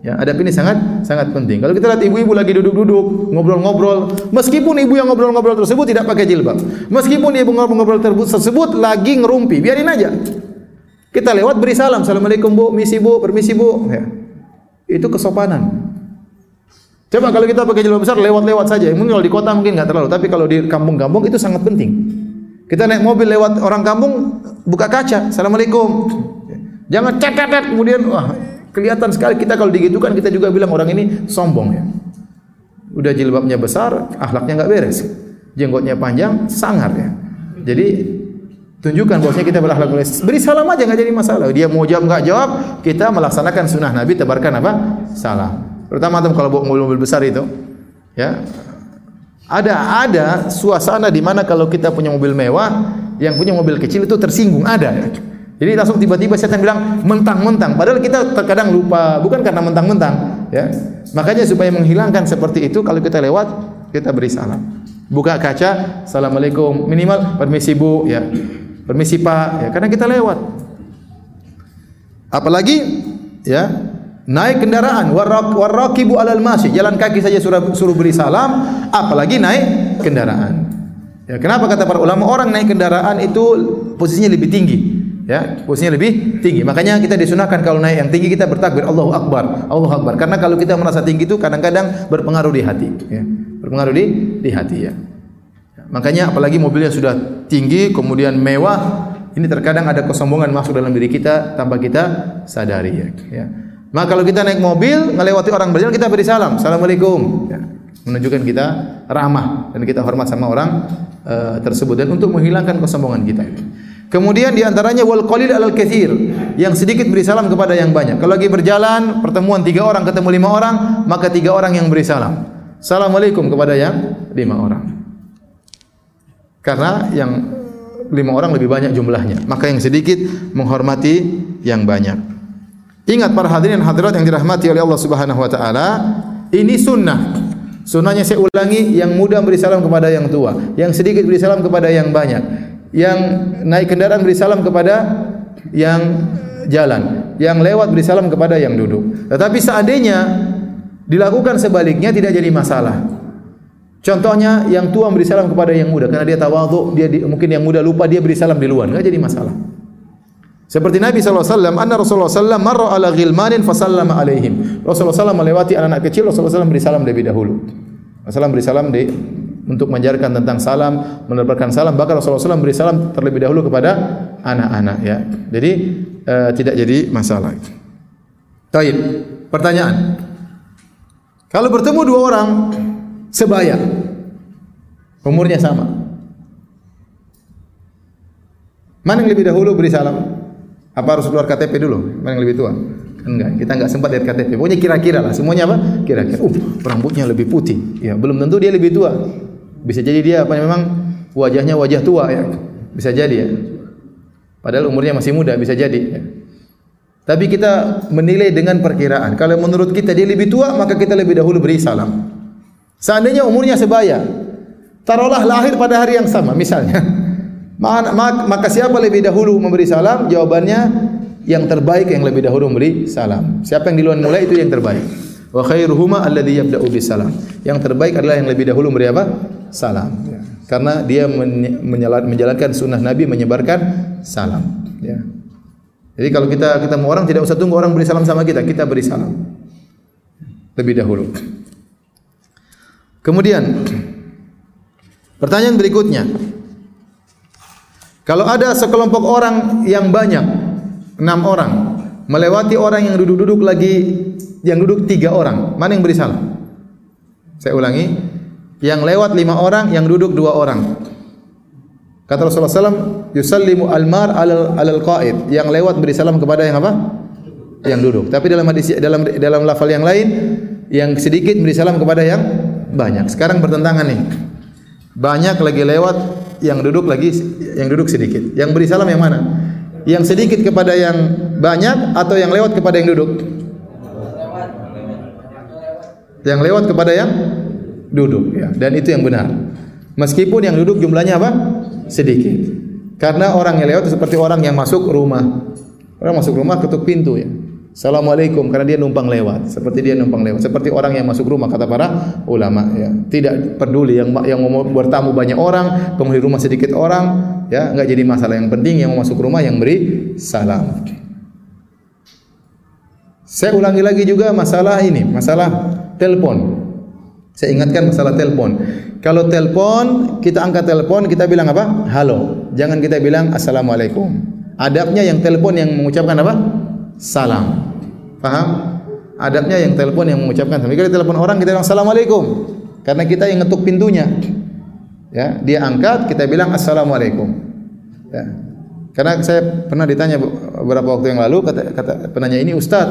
Ya, adab ini sangat sangat penting. Kalau kita lihat ibu-ibu lagi duduk-duduk, ngobrol-ngobrol, meskipun ibu yang ngobrol-ngobrol tersebut tidak pakai jilbab, meskipun ibu ngobrol-ngobrol tersebut lagi ngerumpi, biarin aja. Kita lewat beri salam, assalamualaikum bu, misi bu, permisi bu. Ya. Itu kesopanan. Coba kalau kita pakai jilbab besar lewat-lewat saja. Mungkin kalau di kota mungkin enggak terlalu, tapi kalau di kampung-kampung itu sangat penting. Kita naik mobil lewat orang kampung, buka kaca, assalamualaikum. Jangan cat-cat kemudian wah kelihatan sekali kita kalau digitukan kita juga bilang orang ini sombong ya. Udah jilbabnya besar, akhlaknya enggak beres. Jenggotnya panjang, sangar ya. Jadi tunjukkan bahwasanya kita berakhlak beres. Beri salam aja enggak jadi masalah. Dia mau jawab enggak jawab, kita melaksanakan sunnah Nabi tebarkan apa? Salam. Terutama tuh kalau bawa mobil-mobil besar itu, ya. Ada ada suasana di mana kalau kita punya mobil mewah, yang punya mobil kecil itu tersinggung ada. Jadi langsung tiba-tiba setan bilang mentang-mentang, padahal kita terkadang lupa, bukan karena mentang-mentang, ya. Makanya supaya menghilangkan seperti itu, kalau kita lewat kita beri salam. Buka kaca, assalamualaikum, minimal permisi bu, ya, permisi pak, ya, karena kita lewat. Apalagi, ya, naik kendaraan. Warakibu alal masjid. Jalan kaki saja suruh, suruh beri salam apalagi naik kendaraan. Ya kenapa kata para ulama? Orang naik kendaraan itu posisinya lebih tinggi. Ya posisinya lebih tinggi. Makanya kita disunahkan kalau naik yang tinggi kita bertakbir Allahu akbar Allahu akbar. Karena kalau kita merasa tinggi itu kadang-kadang berpengaruh di hati. Ya berpengaruh di di hati ya. Makanya apalagi mobilnya sudah tinggi kemudian mewah ini terkadang ada kesombongan masuk dalam diri kita tanpa kita sadari ya, ya. Maka kalau kita naik mobil, melewati orang berjalan, kita beri salam. Assalamualaikum. Ya. Menunjukkan kita ramah dan kita hormat sama orang uh, tersebut dan untuk menghilangkan kesombongan kita. Kemudian di antaranya wal qalil alal kathir, yang sedikit beri salam kepada yang banyak. Kalau lagi berjalan, pertemuan tiga orang ketemu lima orang, maka tiga orang yang beri salam. Assalamualaikum kepada yang lima orang. Karena yang lima orang lebih banyak jumlahnya, maka yang sedikit menghormati yang banyak. Ingat para hadirin hadirat yang dirahmati oleh Allah Subhanahu wa taala, ini sunnah. Sunnahnya saya ulangi, yang muda beri salam kepada yang tua, yang sedikit beri salam kepada yang banyak, yang naik kendaraan beri salam kepada yang jalan, yang lewat beri salam kepada yang duduk. Tetapi seandainya dilakukan sebaliknya tidak jadi masalah. Contohnya yang tua beri salam kepada yang muda karena dia tawadhu, dia di, mungkin yang muda lupa dia beri salam di luar, enggak jadi masalah. Seperti Nabi SAW, anna Rasulullah SAW marra ala ghilmanin fasallama alaihim. Rasulullah SAW melewati anak-anak kecil, Rasulullah SAW beri salam lebih dahulu. Rasulullah beri salam di, untuk mengajarkan tentang salam, menebarkan salam. Bahkan Rasulullah SAW beri salam terlebih dahulu kepada anak-anak. Ya. Jadi uh, tidak jadi masalah. Taib. Pertanyaan. Kalau bertemu dua orang sebaya, umurnya sama. Mana yang lebih dahulu beri salam? Apa harus keluar KTP dulu? Mana yang lebih tua? Enggak, kita enggak sempat lihat KTP. Pokoknya kira-kira lah, semuanya apa? Kira-kira. Uh, rambutnya lebih putih. Ya, belum tentu dia lebih tua. Bisa jadi dia apa memang wajahnya wajah tua ya. Bisa jadi ya. Padahal umurnya masih muda, bisa jadi ya. Tapi kita menilai dengan perkiraan. Kalau menurut kita dia lebih tua, maka kita lebih dahulu beri salam. Seandainya umurnya sebaya, taruhlah lahir pada hari yang sama, misalnya. Maka siapa lebih dahulu memberi salam? Jawabannya yang terbaik yang lebih dahulu memberi salam. Siapa yang duluan mulai itu yang terbaik. Wa khairuhuma alladhi yabda'u bis salam. Yang terbaik adalah yang lebih dahulu memberi apa? Salam. Ya. Karena dia menjalankan sunnah Nabi menyebarkan salam. Ya. Jadi kalau kita kita mau orang tidak usah tunggu orang beri salam sama kita, kita beri salam lebih dahulu. Kemudian pertanyaan berikutnya, kalau ada sekelompok orang yang banyak, enam orang, melewati orang yang duduk-duduk lagi, yang duduk tiga orang, mana yang beri salam? Saya ulangi, yang lewat lima orang, yang duduk dua orang. Kata Rasulullah SAW, yusallimu almar alal alal qaid. Yang lewat beri salam kepada yang apa? Yang duduk. Tapi dalam hadis dalam dalam lafal yang lain, yang sedikit beri salam kepada yang banyak. Sekarang bertentangan nih. Banyak lagi lewat, yang duduk lagi yang duduk sedikit. Yang beri salam yang mana? Yang sedikit kepada yang banyak atau yang lewat kepada yang duduk? Yang lewat kepada yang duduk ya. Dan itu yang benar. Meskipun yang duduk jumlahnya apa? Sedikit. Karena orang yang lewat seperti orang yang masuk rumah. Orang masuk rumah ketuk pintu ya. Assalamualaikum karena dia numpang lewat. Seperti dia numpang lewat. Seperti orang yang masuk rumah kata para ulama ya. Tidak peduli yang yang mau bertamu banyak orang penghuni rumah sedikit orang ya. Enggak jadi masalah. Yang penting yang mau masuk rumah yang beri salam. Saya ulangi lagi juga masalah ini masalah telepon saya ingatkan masalah telepon kalau telepon kita angkat telepon kita bilang apa? Halo. Jangan kita bilang assalamualaikum. Adabnya yang telepon yang mengucapkan apa salam Faham? Adabnya yang telepon yang mengucapkan. Tapi kalau telepon orang kita bilang assalamualaikum. Karena kita yang ngetuk pintunya. Ya, dia angkat kita bilang assalamualaikum. Ya. Karena saya pernah ditanya beberapa waktu yang lalu kata, kata penanya ini Ustaz,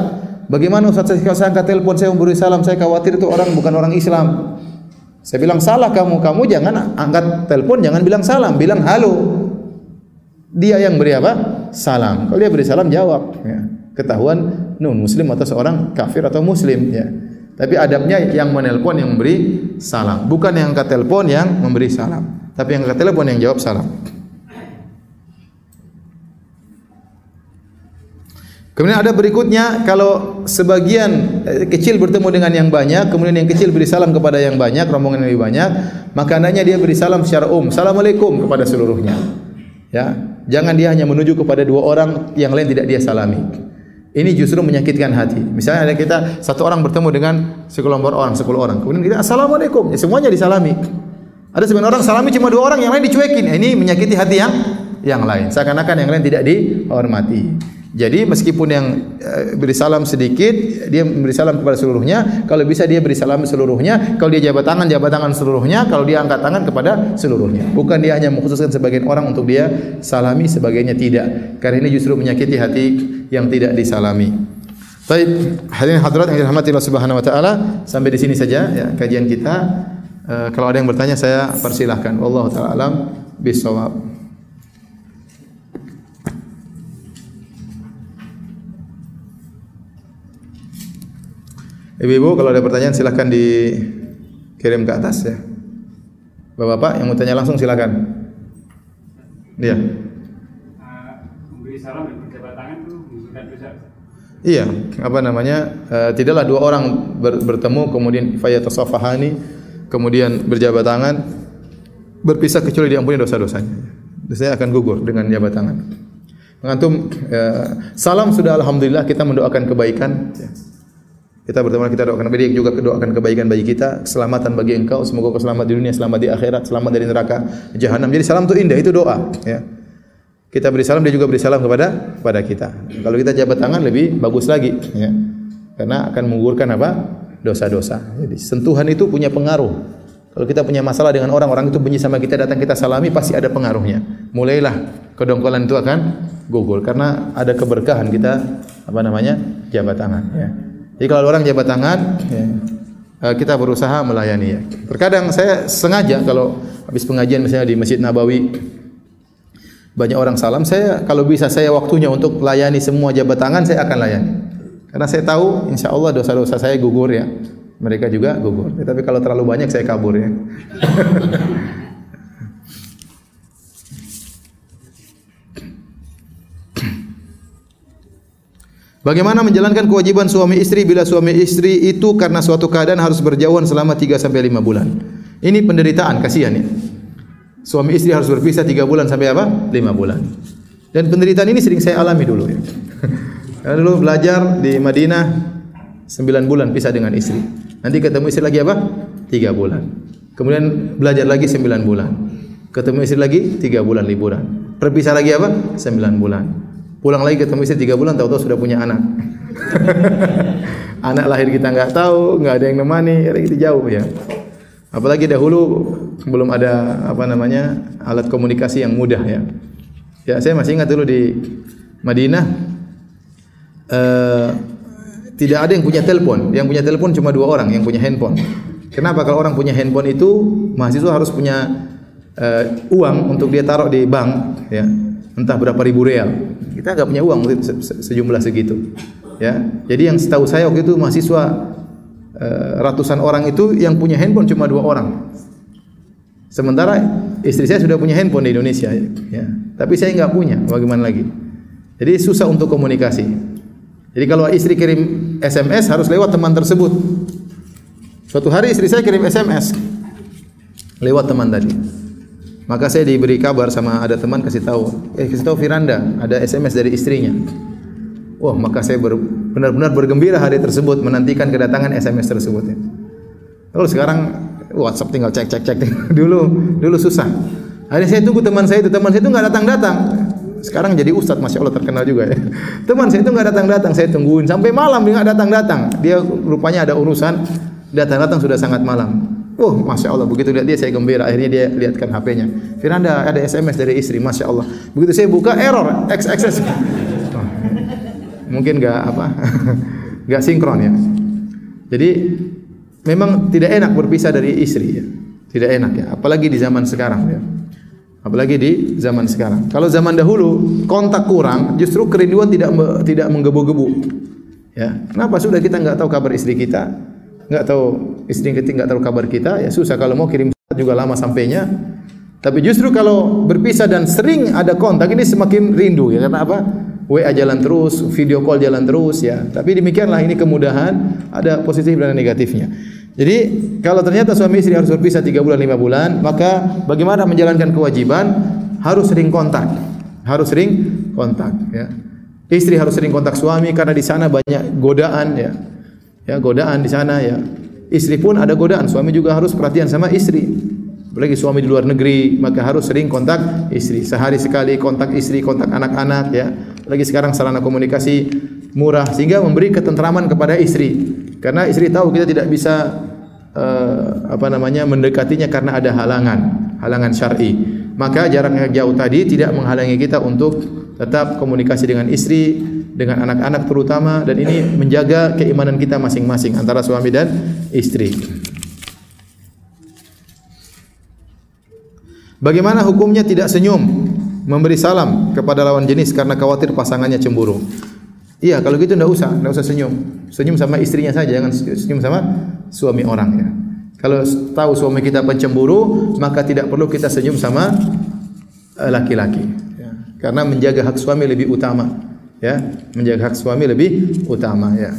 bagaimana Ustaz saya, saya angkat telepon saya memberi salam saya khawatir itu orang bukan orang Islam. Saya bilang salah kamu, kamu jangan angkat telepon jangan bilang salam, bilang halo. Dia yang beri apa? Salam. Kalau dia beri salam jawab. Ya ketahuan non muslim atau seorang kafir atau muslim ya. Tapi adabnya yang menelpon yang memberi salam, bukan yang angkat telepon yang memberi salam, tapi yang angkat telepon yang jawab salam. Kemudian ada berikutnya kalau sebagian eh, kecil bertemu dengan yang banyak, kemudian yang kecil beri salam kepada yang banyak, rombongan yang lebih banyak, maka hendaknya dia beri salam secara umum. Assalamualaikum kepada seluruhnya. Ya, jangan dia hanya menuju kepada dua orang yang lain tidak dia salami. Ini justru menyakitkan hati. Misalnya ada kita satu orang bertemu dengan sekelompok orang, sepuluh orang. Kemudian kita assalamualaikum, ya, semuanya disalami. Ada sebagian orang salami cuma dua orang, yang lain dicuekin. Ini menyakiti hati yang yang lain. Seakan-akan yang lain tidak dihormati. Jadi meskipun yang uh, beri salam sedikit, dia beri salam kepada seluruhnya. Kalau bisa dia beri salam seluruhnya. Kalau dia jabat tangan, jabat tangan seluruhnya. Kalau dia angkat tangan kepada seluruhnya. Bukan dia hanya mengkhususkan sebagian orang untuk dia salami, sebagainya tidak. Karena ini justru menyakiti hati yang tidak disalami. Baik, hadirin hadirat yang dirahmati Allah Subhanahu wa taala, sampai di sini saja ya kajian kita. Uh, kalau ada yang bertanya saya persilahkan. Wallahu taala alam bisawab. Ibu-ibu kalau ada pertanyaan silakan dikirim ke atas ya. Bapak-bapak yang mau tanya langsung silakan. Dia. Memberi salam dan berjabat tangan itu bukan dosa. Iya, apa namanya? Uh, tidaklah dua orang ber, bertemu kemudian fayatasafahani kemudian berjabat tangan berpisah kecuali diampuni dosa-dosanya. Dosanya akan gugur dengan jabat tangan. Antum uh, salam sudah alhamdulillah kita mendoakan kebaikan. Ya. Kita berteman kita doakan bagi juga doakan kebaikan bagi kita, keselamatan bagi engkau, semoga kau selamat di dunia, selamat di akhirat, selamat dari neraka jahanam. Jadi salam itu indah, itu doa, ya. Kita beri salam dia juga beri salam kepada kepada kita. Kalau kita jabat tangan lebih bagus lagi, ya. Karena akan menggugurkan apa? dosa-dosa. Jadi sentuhan itu punya pengaruh. Kalau kita punya masalah dengan orang, orang itu benci sama kita, datang kita salami pasti ada pengaruhnya. Mulailah kedongkolan itu akan gugur karena ada keberkahan kita apa namanya? jabat tangan, ya. Jadi kalau orang jabat tangan, ya, eh, kita berusaha melayani. Ya. Terkadang saya sengaja kalau habis pengajian misalnya di Masjid Nabawi banyak orang salam, saya kalau bisa saya waktunya untuk layani semua jabat tangan, saya akan layani. Karena saya tahu insya Allah dosa-dosa saya gugur ya. Mereka juga gugur. Tapi kalau terlalu banyak saya kabur ya. Bagaimana menjalankan kewajiban suami istri bila suami istri itu karena suatu keadaan harus berjauhan selama 3 sampai 5 bulan. Ini penderitaan, kasihan ya. Suami istri harus berpisah 3 bulan sampai apa? 5 bulan. Dan penderitaan ini sering saya alami dulu ya. Karena dulu belajar di Madinah 9 bulan pisah dengan istri. Nanti ketemu istri lagi apa? 3 bulan. Kemudian belajar lagi 9 bulan. Ketemu istri lagi 3 bulan liburan. Perpisah lagi apa? 9 bulan. Pulang lagi ketemu istri tiga bulan, tahu-tahu sudah punya anak. anak lahir kita enggak tahu, enggak ada yang nemani, ya jauh ya. Apalagi dahulu belum ada apa namanya alat komunikasi yang mudah ya. Ya saya masih ingat dulu di Madinah uh, tidak ada yang punya telepon. Yang punya telepon cuma dua orang yang punya handphone. Kenapa kalau orang punya handphone itu mahasiswa harus punya uh, uang untuk dia taruh di bank ya entah berapa ribu real. Kita enggak punya uang se sejumlah segitu. Ya. Jadi yang setahu saya waktu itu mahasiswa uh, ratusan orang itu yang punya handphone cuma dua orang. Sementara istri saya sudah punya handphone di Indonesia ya. Tapi saya enggak punya, bagaimana lagi? Jadi susah untuk komunikasi. Jadi kalau istri kirim SMS harus lewat teman tersebut. Suatu hari istri saya kirim SMS lewat teman tadi. Maka saya diberi kabar sama ada teman kasih tahu, eh kasih tahu Firanda ada SMS dari istrinya. Wah, maka saya benar-benar bergembira hari tersebut menantikan kedatangan SMS tersebut. Lalu sekarang WhatsApp tinggal cek cek cek dulu dulu susah. Hari saya tunggu teman saya itu teman saya itu nggak datang datang. Sekarang jadi ustadz, masya Allah terkenal juga ya. Teman saya itu nggak datang datang, saya tungguin sampai malam dia nggak datang datang. Dia rupanya ada urusan datang datang sudah sangat malam. Oh, masya Allah. Begitu lihat dia, saya gembira. Akhirnya dia lihatkan HP-nya. Firanda, ada SMS dari istri. Masya Allah. Begitu saya buka, error. XXS. Oh, mungkin enggak apa, enggak sinkron ya. Jadi, memang tidak enak berpisah dari istri ya. Tidak enak ya. Apalagi di zaman sekarang ya. Apalagi di zaman sekarang. Kalau zaman dahulu kontak kurang, justru kerinduan tidak tidak menggebu-gebu. Ya, kenapa sudah kita enggak tahu kabar istri kita? Enggak tahu istri kita enggak tahu kabar kita, ya susah kalau mau kirim juga lama sampainya. Tapi justru kalau berpisah dan sering ada kontak ini semakin rindu ya karena apa? WA jalan terus, video call jalan terus ya. Tapi demikianlah ini kemudahan, ada positif dan negatifnya. Jadi kalau ternyata suami istri harus berpisah 3 bulan 5 bulan, maka bagaimana menjalankan kewajiban? Harus sering kontak. Harus sering kontak ya. Istri harus sering kontak suami karena di sana banyak godaan ya ya godaan di sana ya. Istri pun ada godaan, suami juga harus perhatian sama istri. Apalagi suami di luar negeri, maka harus sering kontak istri. Sehari sekali kontak istri, kontak anak-anak ya. Lagi sekarang sarana komunikasi murah sehingga memberi ketentraman kepada istri. Karena istri tahu kita tidak bisa uh, apa namanya mendekatinya karena ada halangan, halangan syar'i. Maka jarak yang jauh tadi tidak menghalangi kita untuk tetap komunikasi dengan istri, dengan anak-anak terutama dan ini menjaga keimanan kita masing-masing antara suami dan istri. Bagaimana hukumnya tidak senyum memberi salam kepada lawan jenis karena khawatir pasangannya cemburu? Iya, kalau gitu tidak usah, tidak usah senyum. Senyum sama istrinya saja, jangan senyum sama suami orang ya. Kalau tahu suami kita pencemburu, maka tidak perlu kita senyum sama eh, laki-laki. Ya. Karena menjaga hak suami lebih utama ya menjaga hak suami lebih utama ya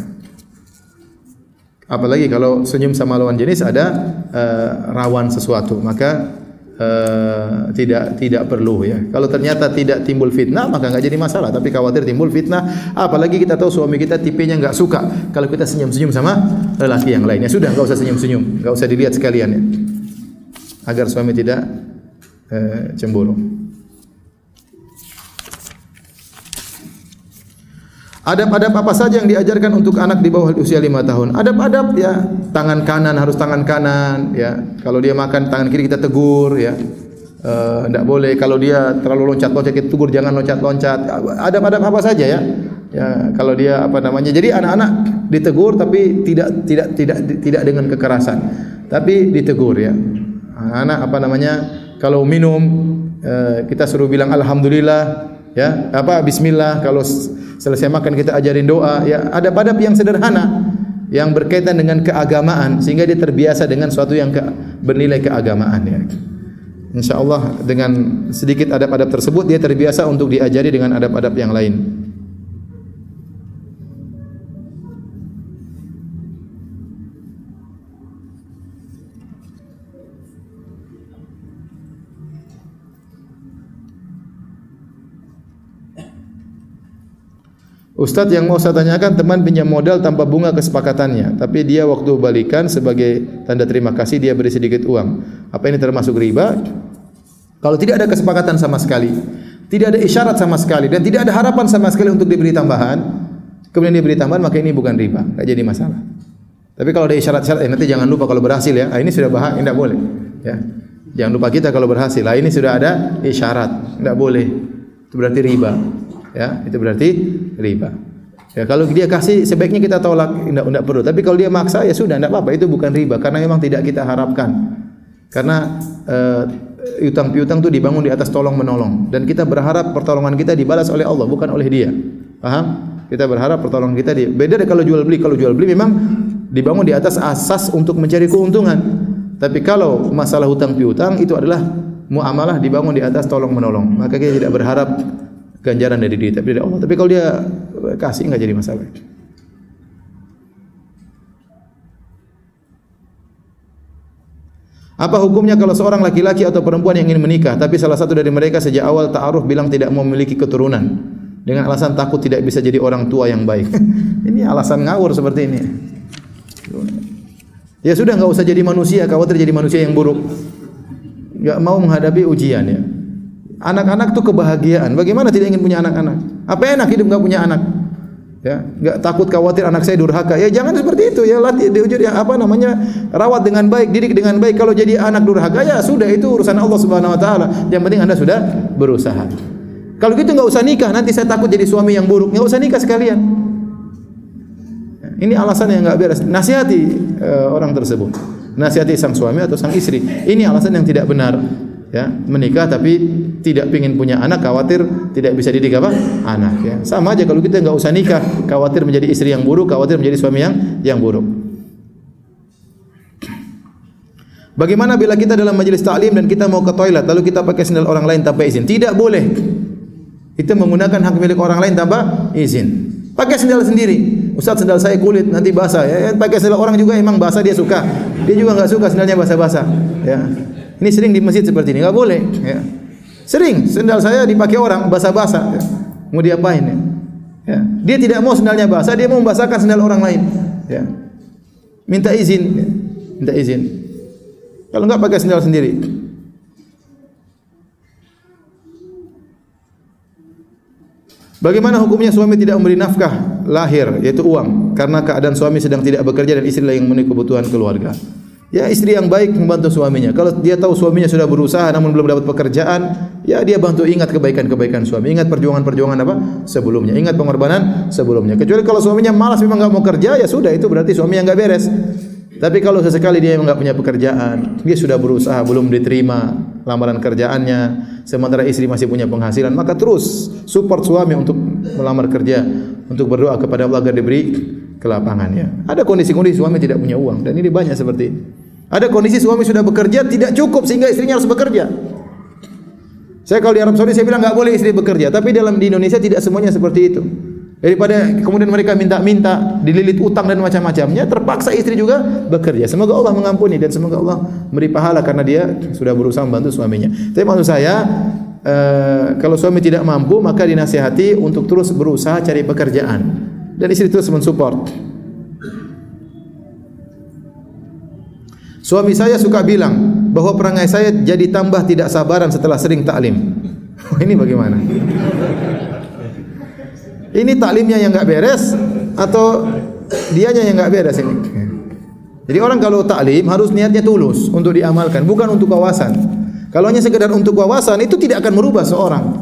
apalagi kalau senyum sama lawan jenis ada uh, rawan sesuatu maka uh, tidak tidak perlu ya. Kalau ternyata tidak timbul fitnah maka enggak jadi masalah. Tapi khawatir timbul fitnah, apalagi kita tahu suami kita tipenya enggak suka kalau kita senyum-senyum sama lelaki yang lainnya. Sudah enggak usah senyum-senyum, enggak usah dilihat sekalian ya. Agar suami tidak uh, cemburu. Adab-adab apa saja yang diajarkan untuk anak di bawah usia lima tahun? Adab-adab ya, tangan kanan harus tangan kanan, ya. Kalau dia makan tangan kiri kita tegur, ya. Tidak uh, boleh kalau dia terlalu loncat-loncat kita tegur jangan loncat-loncat. Adab-adab apa saja ya? Ya, kalau dia apa namanya? Jadi anak-anak ditegur tapi tidak tidak tidak tidak dengan kekerasan. Tapi ditegur ya. Anak apa namanya? Kalau minum uh, kita suruh bilang alhamdulillah, ya. Apa bismillah kalau selesai makan kita ajarin doa. Ya ada pada yang sederhana yang berkaitan dengan keagamaan sehingga dia terbiasa dengan sesuatu yang ke, bernilai keagamaan ya. Insyaallah dengan sedikit adab-adab tersebut dia terbiasa untuk diajari dengan adab-adab yang lain Ustaz yang mau saya tanyakan teman pinjam modal tanpa bunga kesepakatannya tapi dia waktu balikan sebagai tanda terima kasih dia beri sedikit uang. Apa ini termasuk riba? Kalau tidak ada kesepakatan sama sekali, tidak ada isyarat sama sekali dan tidak ada harapan sama sekali untuk diberi tambahan, kemudian diberi tambahan maka ini bukan riba, enggak jadi masalah. Tapi kalau ada isyarat-isyarat eh, nanti jangan lupa kalau berhasil ya. Ah, ini sudah bahas, tidak boleh. Ya. Jangan lupa kita kalau berhasil. Ah, ini sudah ada isyarat, tidak boleh. Itu berarti riba ya itu berarti riba. Ya kalau dia kasih sebaiknya kita tolak tidak tidak perlu. Tapi kalau dia maksa ya sudah tidak apa-apa itu bukan riba karena memang tidak kita harapkan. Karena uh, utang piutang itu dibangun di atas tolong menolong dan kita berharap pertolongan kita dibalas oleh Allah bukan oleh dia. Paham? Kita berharap pertolongan kita di beda kalau jual beli kalau jual beli memang dibangun di atas asas untuk mencari keuntungan. Tapi kalau masalah hutang piutang itu adalah muamalah dibangun di atas tolong menolong. Maka kita tidak berharap ganjaran dari dia tapi dari Allah. Tapi kalau dia kasih enggak jadi masalah. Apa hukumnya kalau seorang laki-laki atau perempuan yang ingin menikah tapi salah satu dari mereka sejak awal ta'aruf bilang tidak memiliki keturunan dengan alasan takut tidak bisa jadi orang tua yang baik. ini alasan ngawur seperti ini. Ya sudah enggak usah jadi manusia, khawatir jadi manusia yang buruk. Enggak mau menghadapi ujian ya. Anak-anak itu kebahagiaan. Bagaimana tidak ingin punya anak-anak? Apa enak hidup enggak punya anak? Ya, enggak takut khawatir anak saya durhaka. Ya jangan seperti itu. Ya latih diujar yang apa namanya? rawat dengan baik, didik dengan baik. Kalau jadi anak durhaka ya sudah itu urusan Allah Subhanahu wa taala. Yang penting Anda sudah berusaha. Kalau gitu enggak usah nikah, nanti saya takut jadi suami yang buruk. Enggak usah nikah sekalian. Ini alasan yang enggak beres. Nasihati uh, orang tersebut. Nasihati sang suami atau sang istri. Ini alasan yang tidak benar ya menikah tapi tidak ingin punya anak khawatir tidak bisa didik apa anak ya sama aja kalau kita enggak usah nikah khawatir menjadi istri yang buruk khawatir menjadi suami yang yang buruk Bagaimana bila kita dalam majelis taklim dan kita mau ke toilet lalu kita pakai sendal orang lain tanpa izin? Tidak boleh. Itu menggunakan hak milik orang lain tanpa izin. Pakai sendal sendiri. Ustaz sendal saya kulit nanti basah ya. Pakai sendal orang juga emang basah dia suka. Dia juga enggak suka sendalnya basah-basah. Ya. Ini sering di masjid seperti ini, enggak boleh. Ya. Sering sendal saya dipakai orang basah-basah. Ya. Mau diapain ya? ya? Dia tidak mau sendalnya basah, dia mau membasahkan sendal orang lain. Ya. Minta izin, ya. minta izin. Kalau enggak pakai sendal sendiri. Bagaimana hukumnya suami tidak memberi nafkah lahir yaitu uang karena keadaan suami sedang tidak bekerja dan istri yang memenuhi kebutuhan keluarga? Ya istri yang baik membantu suaminya. Kalau dia tahu suaminya sudah berusaha namun belum dapat pekerjaan, ya dia bantu ingat kebaikan-kebaikan suami, ingat perjuangan-perjuangan apa sebelumnya, ingat pengorbanan sebelumnya. Kecuali kalau suaminya malas memang enggak mau kerja, ya sudah itu berarti suami yang enggak beres. Tapi kalau sesekali dia enggak punya pekerjaan, dia sudah berusaha belum diterima lamaran kerjaannya, sementara istri masih punya penghasilan, maka terus support suami untuk melamar kerja, untuk berdoa kepada Allah agar diberi ke lapangannya. Ada kondisi-kondisi suami tidak punya uang dan ini banyak seperti ini. Ada kondisi suami sudah bekerja tidak cukup sehingga istrinya harus bekerja. Saya kalau di Arab Saudi saya bilang enggak boleh istri bekerja, tapi dalam di Indonesia tidak semuanya seperti itu. Daripada kemudian mereka minta-minta, dililit utang dan macam-macamnya, terpaksa istri juga bekerja. Semoga Allah mengampuni dan semoga Allah beri pahala karena dia sudah berusaha membantu suaminya. Tapi maksud saya, uh, kalau suami tidak mampu, maka dinasihati untuk terus berusaha cari pekerjaan. Dan istri terus mensupport. Suami saya suka bilang bahwa perangai saya jadi tambah tidak sabaran setelah sering taklim. Ini bagaimana? Ini taklimnya yang enggak beres atau dianya yang enggak beres ini? Jadi orang kalau taklim harus niatnya tulus untuk diamalkan, bukan untuk kawasan. Kalau hanya sekedar untuk kawasan itu tidak akan merubah seorang.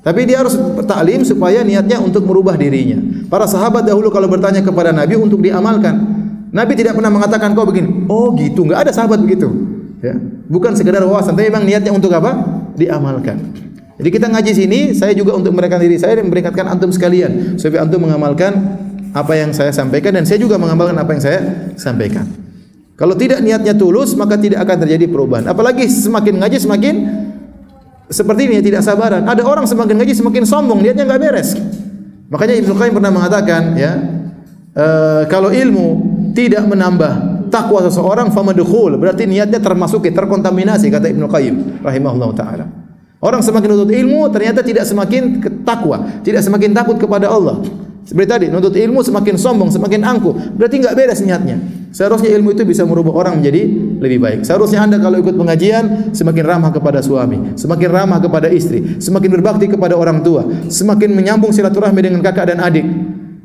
Tapi dia harus taklim supaya niatnya untuk merubah dirinya. Para sahabat dahulu kalau bertanya kepada Nabi untuk diamalkan, Nabi tidak pernah mengatakan kau begini. Oh gitu, enggak ada sahabat begitu. Ya. Bukan sekedar wawasan, tapi memang niatnya untuk apa? Diamalkan. Jadi kita ngaji sini, saya juga untuk mereka diri saya dan memperingatkan antum sekalian supaya antum mengamalkan apa yang saya sampaikan dan saya juga mengamalkan apa yang saya sampaikan. Kalau tidak niatnya tulus, maka tidak akan terjadi perubahan. Apalagi semakin ngaji semakin seperti ini tidak sabaran. Ada orang semakin ngaji semakin sombong, niatnya enggak beres. Makanya Ibnu Qayyim pernah mengatakan, ya, e, kalau ilmu tidak menambah takwa seseorang, famadkhul, berarti niatnya termasuk terkontaminasi kata Ibnu Qayyim rahimahullah taala. Orang semakin nuntut ilmu ternyata tidak semakin takwa, tidak semakin takut kepada Allah. Seperti tadi, nuntut ilmu semakin sombong, semakin angkuh. Berarti enggak beres niatnya. Seharusnya ilmu itu bisa merubah orang menjadi lebih baik. Seharusnya anda kalau ikut pengajian semakin ramah kepada suami, semakin ramah kepada istri, semakin berbakti kepada orang tua, semakin menyambung silaturahmi dengan kakak dan adik.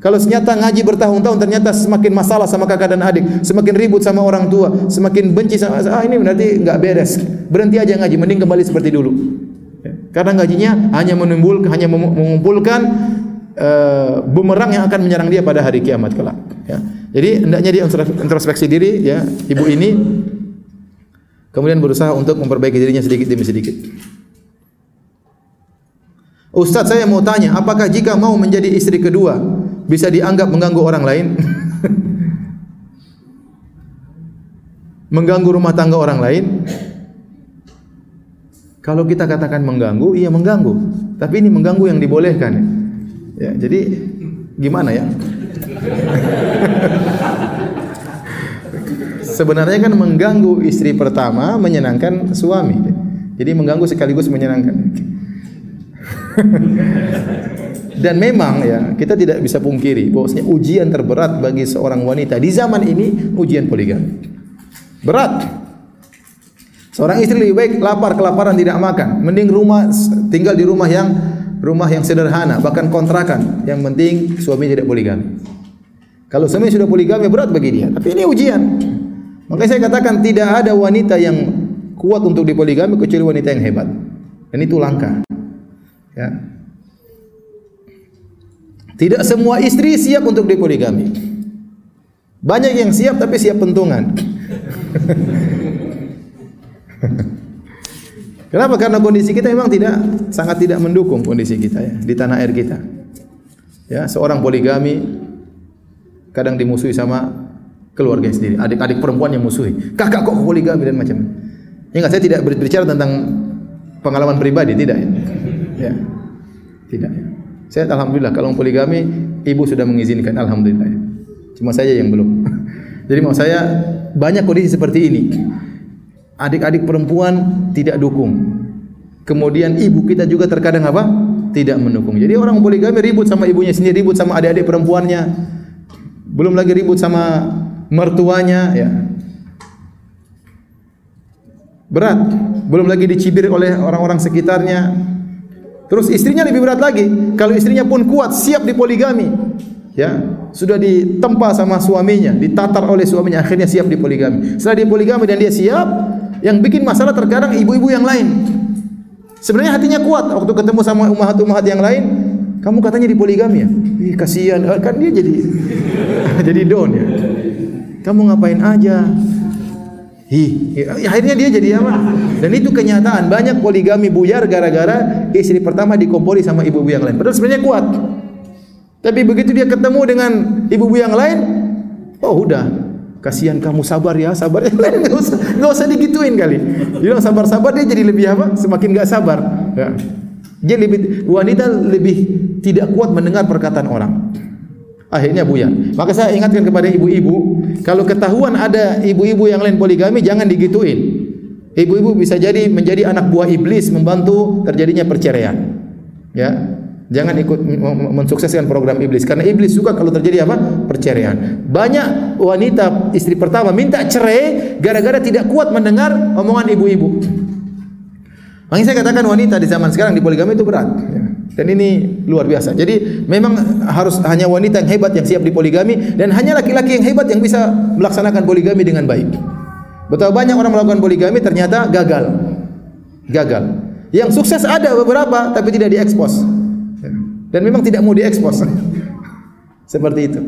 Kalau ternyata ngaji bertahun-tahun ternyata semakin masalah sama kakak dan adik, semakin ribut sama orang tua, semakin benci sama ah ini berarti enggak beres. Berhenti aja ngaji, mending kembali seperti dulu. Karena gajinya hanya menimbul hanya mengumpulkan uh, bumerang yang akan menyerang dia pada hari kiamat kelak. Ya. Jadi hendaknya dia introspeksi diri ya ibu ini kemudian berusaha untuk memperbaiki dirinya sedikit demi sedikit. Ustaz saya mau tanya, apakah jika mau menjadi istri kedua bisa dianggap mengganggu orang lain? mengganggu rumah tangga orang lain? Kalau kita katakan mengganggu, iya mengganggu. Tapi ini mengganggu yang dibolehkan. Ya, jadi gimana ya? Sebenarnya kan mengganggu istri pertama menyenangkan suami. Jadi mengganggu sekaligus menyenangkan. Dan memang ya kita tidak bisa pungkiri bahwasanya ujian terberat bagi seorang wanita di zaman ini ujian poligami. Berat. Seorang istri lebih baik lapar kelaparan tidak makan, mending rumah tinggal di rumah yang rumah yang sederhana, bahkan kontrakan. Yang penting suami tidak poligami. Kalau suami sudah poligami berat bagi dia, tapi ini ujian. Makanya saya katakan tidak ada wanita yang kuat untuk dipoligami kecuali wanita yang hebat. Dan itu langka. Ya. Tidak semua istri siap untuk dipoligami. Banyak yang siap tapi siap pentungan. Kenapa? Karena kondisi kita memang tidak sangat tidak mendukung kondisi kita ya di tanah air kita. Ya, seorang poligami kadang dimusuhi sama keluarga sendiri, adik-adik perempuan yang musuhi. Kakak kok poligami dan macam. Ya enggak, saya tidak berbicara tentang pengalaman pribadi, tidak ya. ya. Tidak ya. Saya alhamdulillah kalau poligami ibu sudah mengizinkan alhamdulillah. Cuma saya yang belum. Jadi mau saya banyak kondisi seperti ini adik-adik perempuan tidak dukung. Kemudian ibu kita juga terkadang apa? Tidak mendukung. Jadi orang poligami ribut sama ibunya sendiri, ribut sama adik-adik perempuannya. Belum lagi ribut sama mertuanya, ya. Berat. Belum lagi dicibir oleh orang-orang sekitarnya. Terus istrinya lebih berat lagi. Kalau istrinya pun kuat, siap dipoligami. Ya, sudah ditempa sama suaminya, ditatar oleh suaminya, akhirnya siap dipoligami. Setelah dipoligami dan dia siap, yang bikin masalah terkadang ibu-ibu yang lain. Sebenarnya hatinya kuat waktu ketemu sama umahat-umahat yang lain. Kamu katanya di poligami ya? Ih, kasihan. Eh, kan dia jadi jadi don ya. Kamu ngapain aja? Hi, akhirnya dia jadi apa? Dan itu kenyataan banyak poligami buyar gara-gara istri pertama dikompori sama ibu-ibu yang lain. Padahal sebenarnya kuat. Tapi begitu dia ketemu dengan ibu-ibu yang lain, oh udah kasihan kamu sabar ya sabar yang lain usah nggak usah digituin kali bilang sabar sabar dia jadi lebih apa semakin nggak sabar ya. Dia lebih wanita lebih tidak kuat mendengar perkataan orang. Akhirnya buyar. Maka saya ingatkan kepada ibu-ibu, kalau ketahuan ada ibu-ibu yang lain poligami jangan digituin. Ibu-ibu bisa jadi menjadi anak buah iblis membantu terjadinya perceraian. Ya. Jangan ikut mensukseskan program iblis karena iblis suka kalau terjadi apa? perceraian. Banyak wanita istri pertama minta cerai gara-gara tidak kuat mendengar omongan ibu-ibu. Makanya saya katakan wanita di zaman sekarang di poligami itu berat. Ya. Dan ini luar biasa. Jadi memang harus hanya wanita yang hebat yang siap di poligami dan hanya laki-laki yang hebat yang bisa melaksanakan poligami dengan baik. Betapa banyak orang melakukan poligami ternyata gagal. Gagal. Yang sukses ada beberapa tapi tidak diekspos. Dan memang tidak mau diekspos. Seperti itu.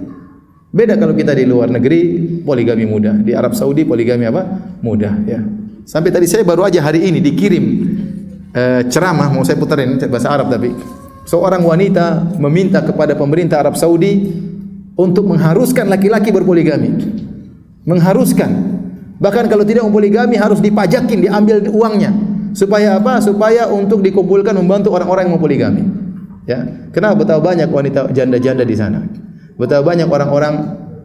Beda kalau kita di luar negeri poligami mudah. Di Arab Saudi poligami apa? Mudah ya. Sampai tadi saya baru aja hari ini dikirim eh, ceramah mau saya putarin bahasa Arab tapi seorang wanita meminta kepada pemerintah Arab Saudi untuk mengharuskan laki-laki berpoligami. Mengharuskan. Bahkan kalau tidak poligami harus dipajakin, diambil uangnya. Supaya apa? Supaya untuk dikumpulkan membantu orang-orang yang mau poligami. Ya. Kenapa betapa banyak wanita janda-janda di sana? Betapa banyak orang-orang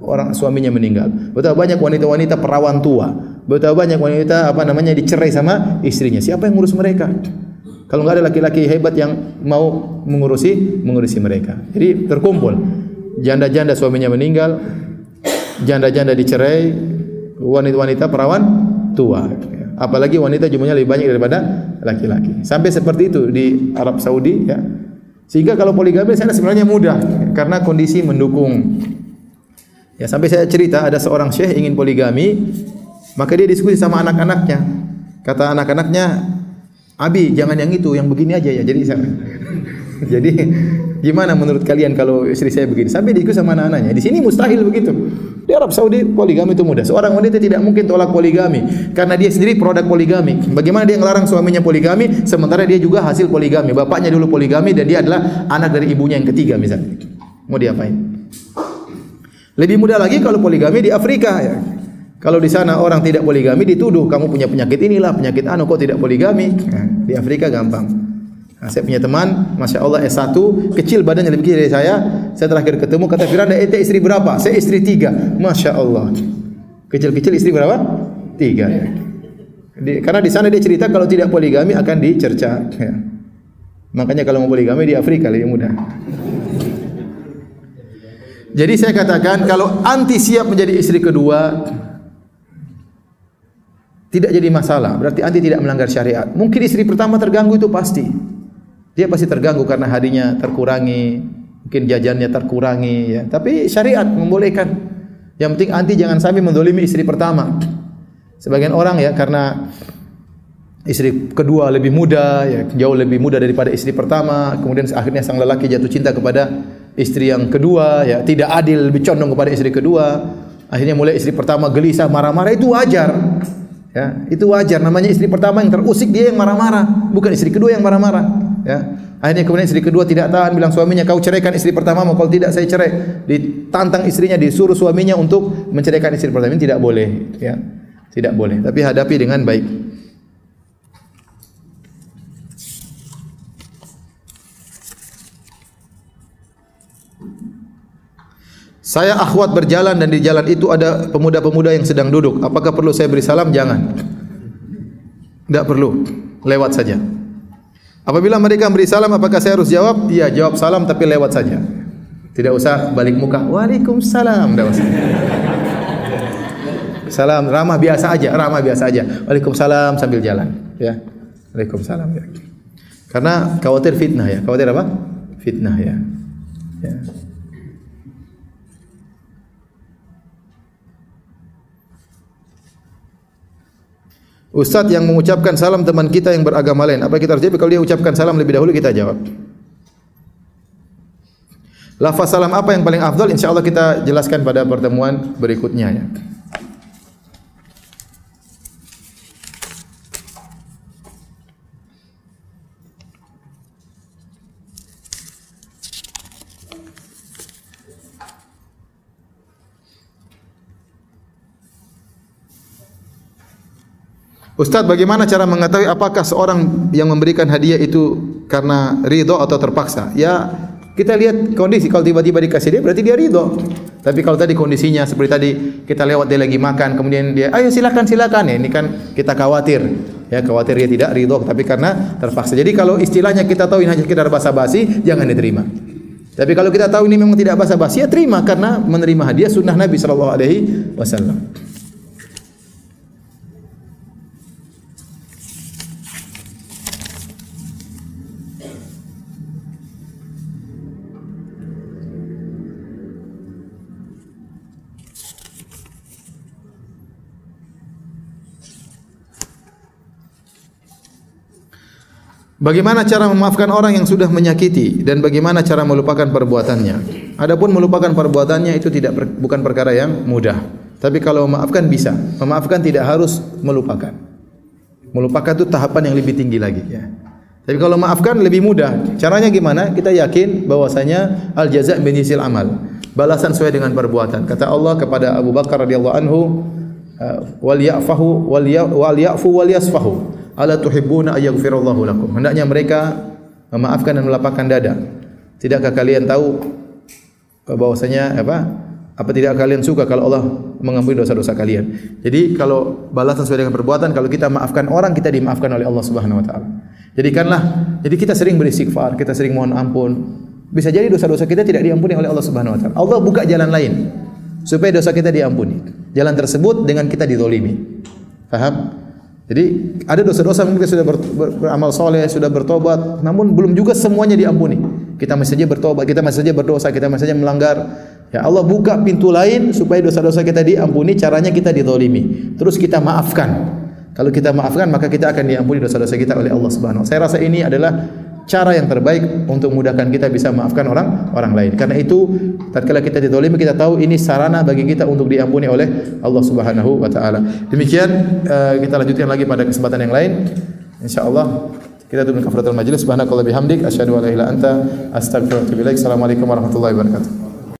orang suaminya meninggal. Betapa banyak wanita-wanita perawan tua. Betapa banyak wanita apa namanya dicerai sama istrinya. Siapa yang ngurus mereka? Kalau enggak ada laki-laki hebat yang mau mengurusi mengurusi mereka. Jadi terkumpul janda-janda suaminya meninggal, janda-janda dicerai, wanita-wanita perawan tua. Apalagi wanita jumlahnya lebih banyak daripada laki-laki. Sampai seperti itu di Arab Saudi ya. Sehingga kalau poligami sana sebenarnya mudah karena kondisi mendukung. Ya sampai saya cerita ada seorang syekh ingin poligami, maka dia diskusi sama anak-anaknya. Kata anak-anaknya, Abi jangan yang itu, yang begini aja ya. Jadi saya, jadi gimana menurut kalian kalau istri saya begini? Sampai diikuti sama anak-anaknya. Di sini mustahil begitu. Di Arab Saudi poligami itu mudah. Seorang wanita tidak mungkin tolak poligami karena dia sendiri produk poligami. Bagaimana dia melarang suaminya poligami sementara dia juga hasil poligami. Bapaknya dulu poligami dan dia adalah anak dari ibunya yang ketiga misalnya. Mau diapain? Lebih mudah lagi kalau poligami di Afrika ya. Kalau di sana orang tidak poligami dituduh kamu punya penyakit inilah penyakit anu kok tidak poligami. Di Afrika gampang. Nah, saya punya teman, masya Allah S1 kecil badannya lebih kecil dari saya. Saya terakhir ketemu kata Firanda, ente istri berapa? Saya istri tiga. Masya Allah. Kecil-kecil istri berapa? Tiga. Di, karena di sana dia cerita kalau tidak poligami akan dicerca. Ya. Makanya kalau mau poligami di Afrika lebih mudah. Jadi saya katakan kalau anti siap menjadi istri kedua, tidak jadi masalah. Berarti anti tidak melanggar syariat. Mungkin istri pertama terganggu itu pasti. Dia pasti terganggu karena hadinya terkurangi, mungkin jajannya terkurangi. Ya. Tapi syariat membolehkan. Yang penting anti jangan sampai mendolimi istri pertama. Sebagian orang ya karena istri kedua lebih muda, ya, jauh lebih muda daripada istri pertama. Kemudian akhirnya sang lelaki jatuh cinta kepada istri yang kedua. Ya, tidak adil, lebih condong kepada istri kedua. Akhirnya mulai istri pertama gelisah, marah-marah itu wajar. Ya, itu wajar namanya istri pertama yang terusik dia yang marah-marah, bukan istri kedua yang marah-marah. Ya. Akhirnya kemudian istri kedua tidak tahan bilang suaminya kau ceraikan istri pertama mau kalau tidak saya cerai. Ditantang istrinya disuruh suaminya untuk menceraikan istri pertama ini tidak boleh, ya. Tidak boleh, tapi hadapi dengan baik. Saya akhwat berjalan dan di jalan itu ada pemuda-pemuda yang sedang duduk. Apakah perlu saya beri salam? Jangan. Tidak perlu. Lewat saja. Apabila mereka beri salam, apakah saya harus jawab? Iya, jawab salam tapi lewat saja. Tidak usah balik muka. Waalaikumsalam. Tidak usah. Salam ramah biasa aja, ramah biasa aja. Waalaikumsalam sambil jalan, ya. Waalaikumsalam ya. Karena khawatir fitnah ya. Khawatir apa? Fitnah ya. Ya. Ustaz yang mengucapkan salam teman kita yang beragama lain, apa kita harus jawab? Kalau dia ucapkan salam lebih dahulu kita jawab. Lafaz salam apa yang paling afdal? Insya Allah kita jelaskan pada pertemuan berikutnya ya. Ustaz, bagaimana cara mengetahui apakah seorang yang memberikan hadiah itu karena ridho atau terpaksa. Ya kita lihat kondisi kalau tiba-tiba dikasih dia berarti dia ridho. Tapi kalau tadi kondisinya seperti tadi kita lewat dia lagi makan kemudian dia ayo silakan silakan ya ini kan kita khawatir ya khawatir dia tidak ridho tapi karena terpaksa. Jadi kalau istilahnya kita tahu ini hanya sekedar basa-basi jangan diterima. Tapi kalau kita tahu ini memang tidak basa-basi ya terima karena menerima hadiah sunnah Nabi sallallahu alaihi wasallam. Bagaimana cara memaafkan orang yang sudah menyakiti dan bagaimana cara melupakan perbuatannya? Adapun melupakan perbuatannya itu tidak bukan perkara yang mudah. Tapi kalau memaafkan bisa. Memaafkan tidak harus melupakan. Melupakan itu tahapan yang lebih tinggi lagi ya. Tapi kalau maafkan lebih mudah. Caranya gimana? Kita yakin bahwasanya al jaza' bin amal. Balasan sesuai dengan perbuatan. Kata Allah kepada Abu Bakar radhiyallahu anhu, wal ya'fahu wal ya'fu wal yasfahu ala tuhibbuna ayaghfirallahu lakum. Hendaknya mereka memaafkan dan melapangkan dada. Tidakkah kalian tahu bahwasanya apa? Apa tidak kalian suka kalau Allah mengampuni dosa-dosa kalian? Jadi kalau balasan sesuai dengan perbuatan kalau kita maafkan orang kita dimaafkan oleh Allah Subhanahu wa taala. Jadikanlah jadi kita sering beristighfar kita sering mohon ampun. Bisa jadi dosa-dosa kita tidak diampuni oleh Allah Subhanahu wa taala. Allah buka jalan lain supaya dosa kita diampuni. Jalan tersebut dengan kita dizalimi paham jadi ada dosa-dosa mungkin sudah ber, ber, beramal soleh, sudah bertobat, namun belum juga semuanya diampuni. Kita masih saja bertobat, kita masih saja berdosa, kita masih saja melanggar. Ya Allah buka pintu lain supaya dosa-dosa kita diampuni. Caranya kita didolimi. Terus kita maafkan. Kalau kita maafkan maka kita akan diampuni dosa-dosa kita oleh Allah Subhanahu. Saya rasa ini adalah cara yang terbaik untuk memudahkan kita bisa maafkan orang orang lain. Karena itu tatkala kita dizalimi kita tahu ini sarana bagi kita untuk diampuni oleh Allah Subhanahu wa taala. Demikian uh, kita lanjutkan lagi pada kesempatan yang lain. Insyaallah kita tutup kafaratul majlis subhanakallah bihamdik asyhadu an la ilaha anta astaghfiruka wa atubu ilaik. Assalamualaikum warahmatullahi wabarakatuh.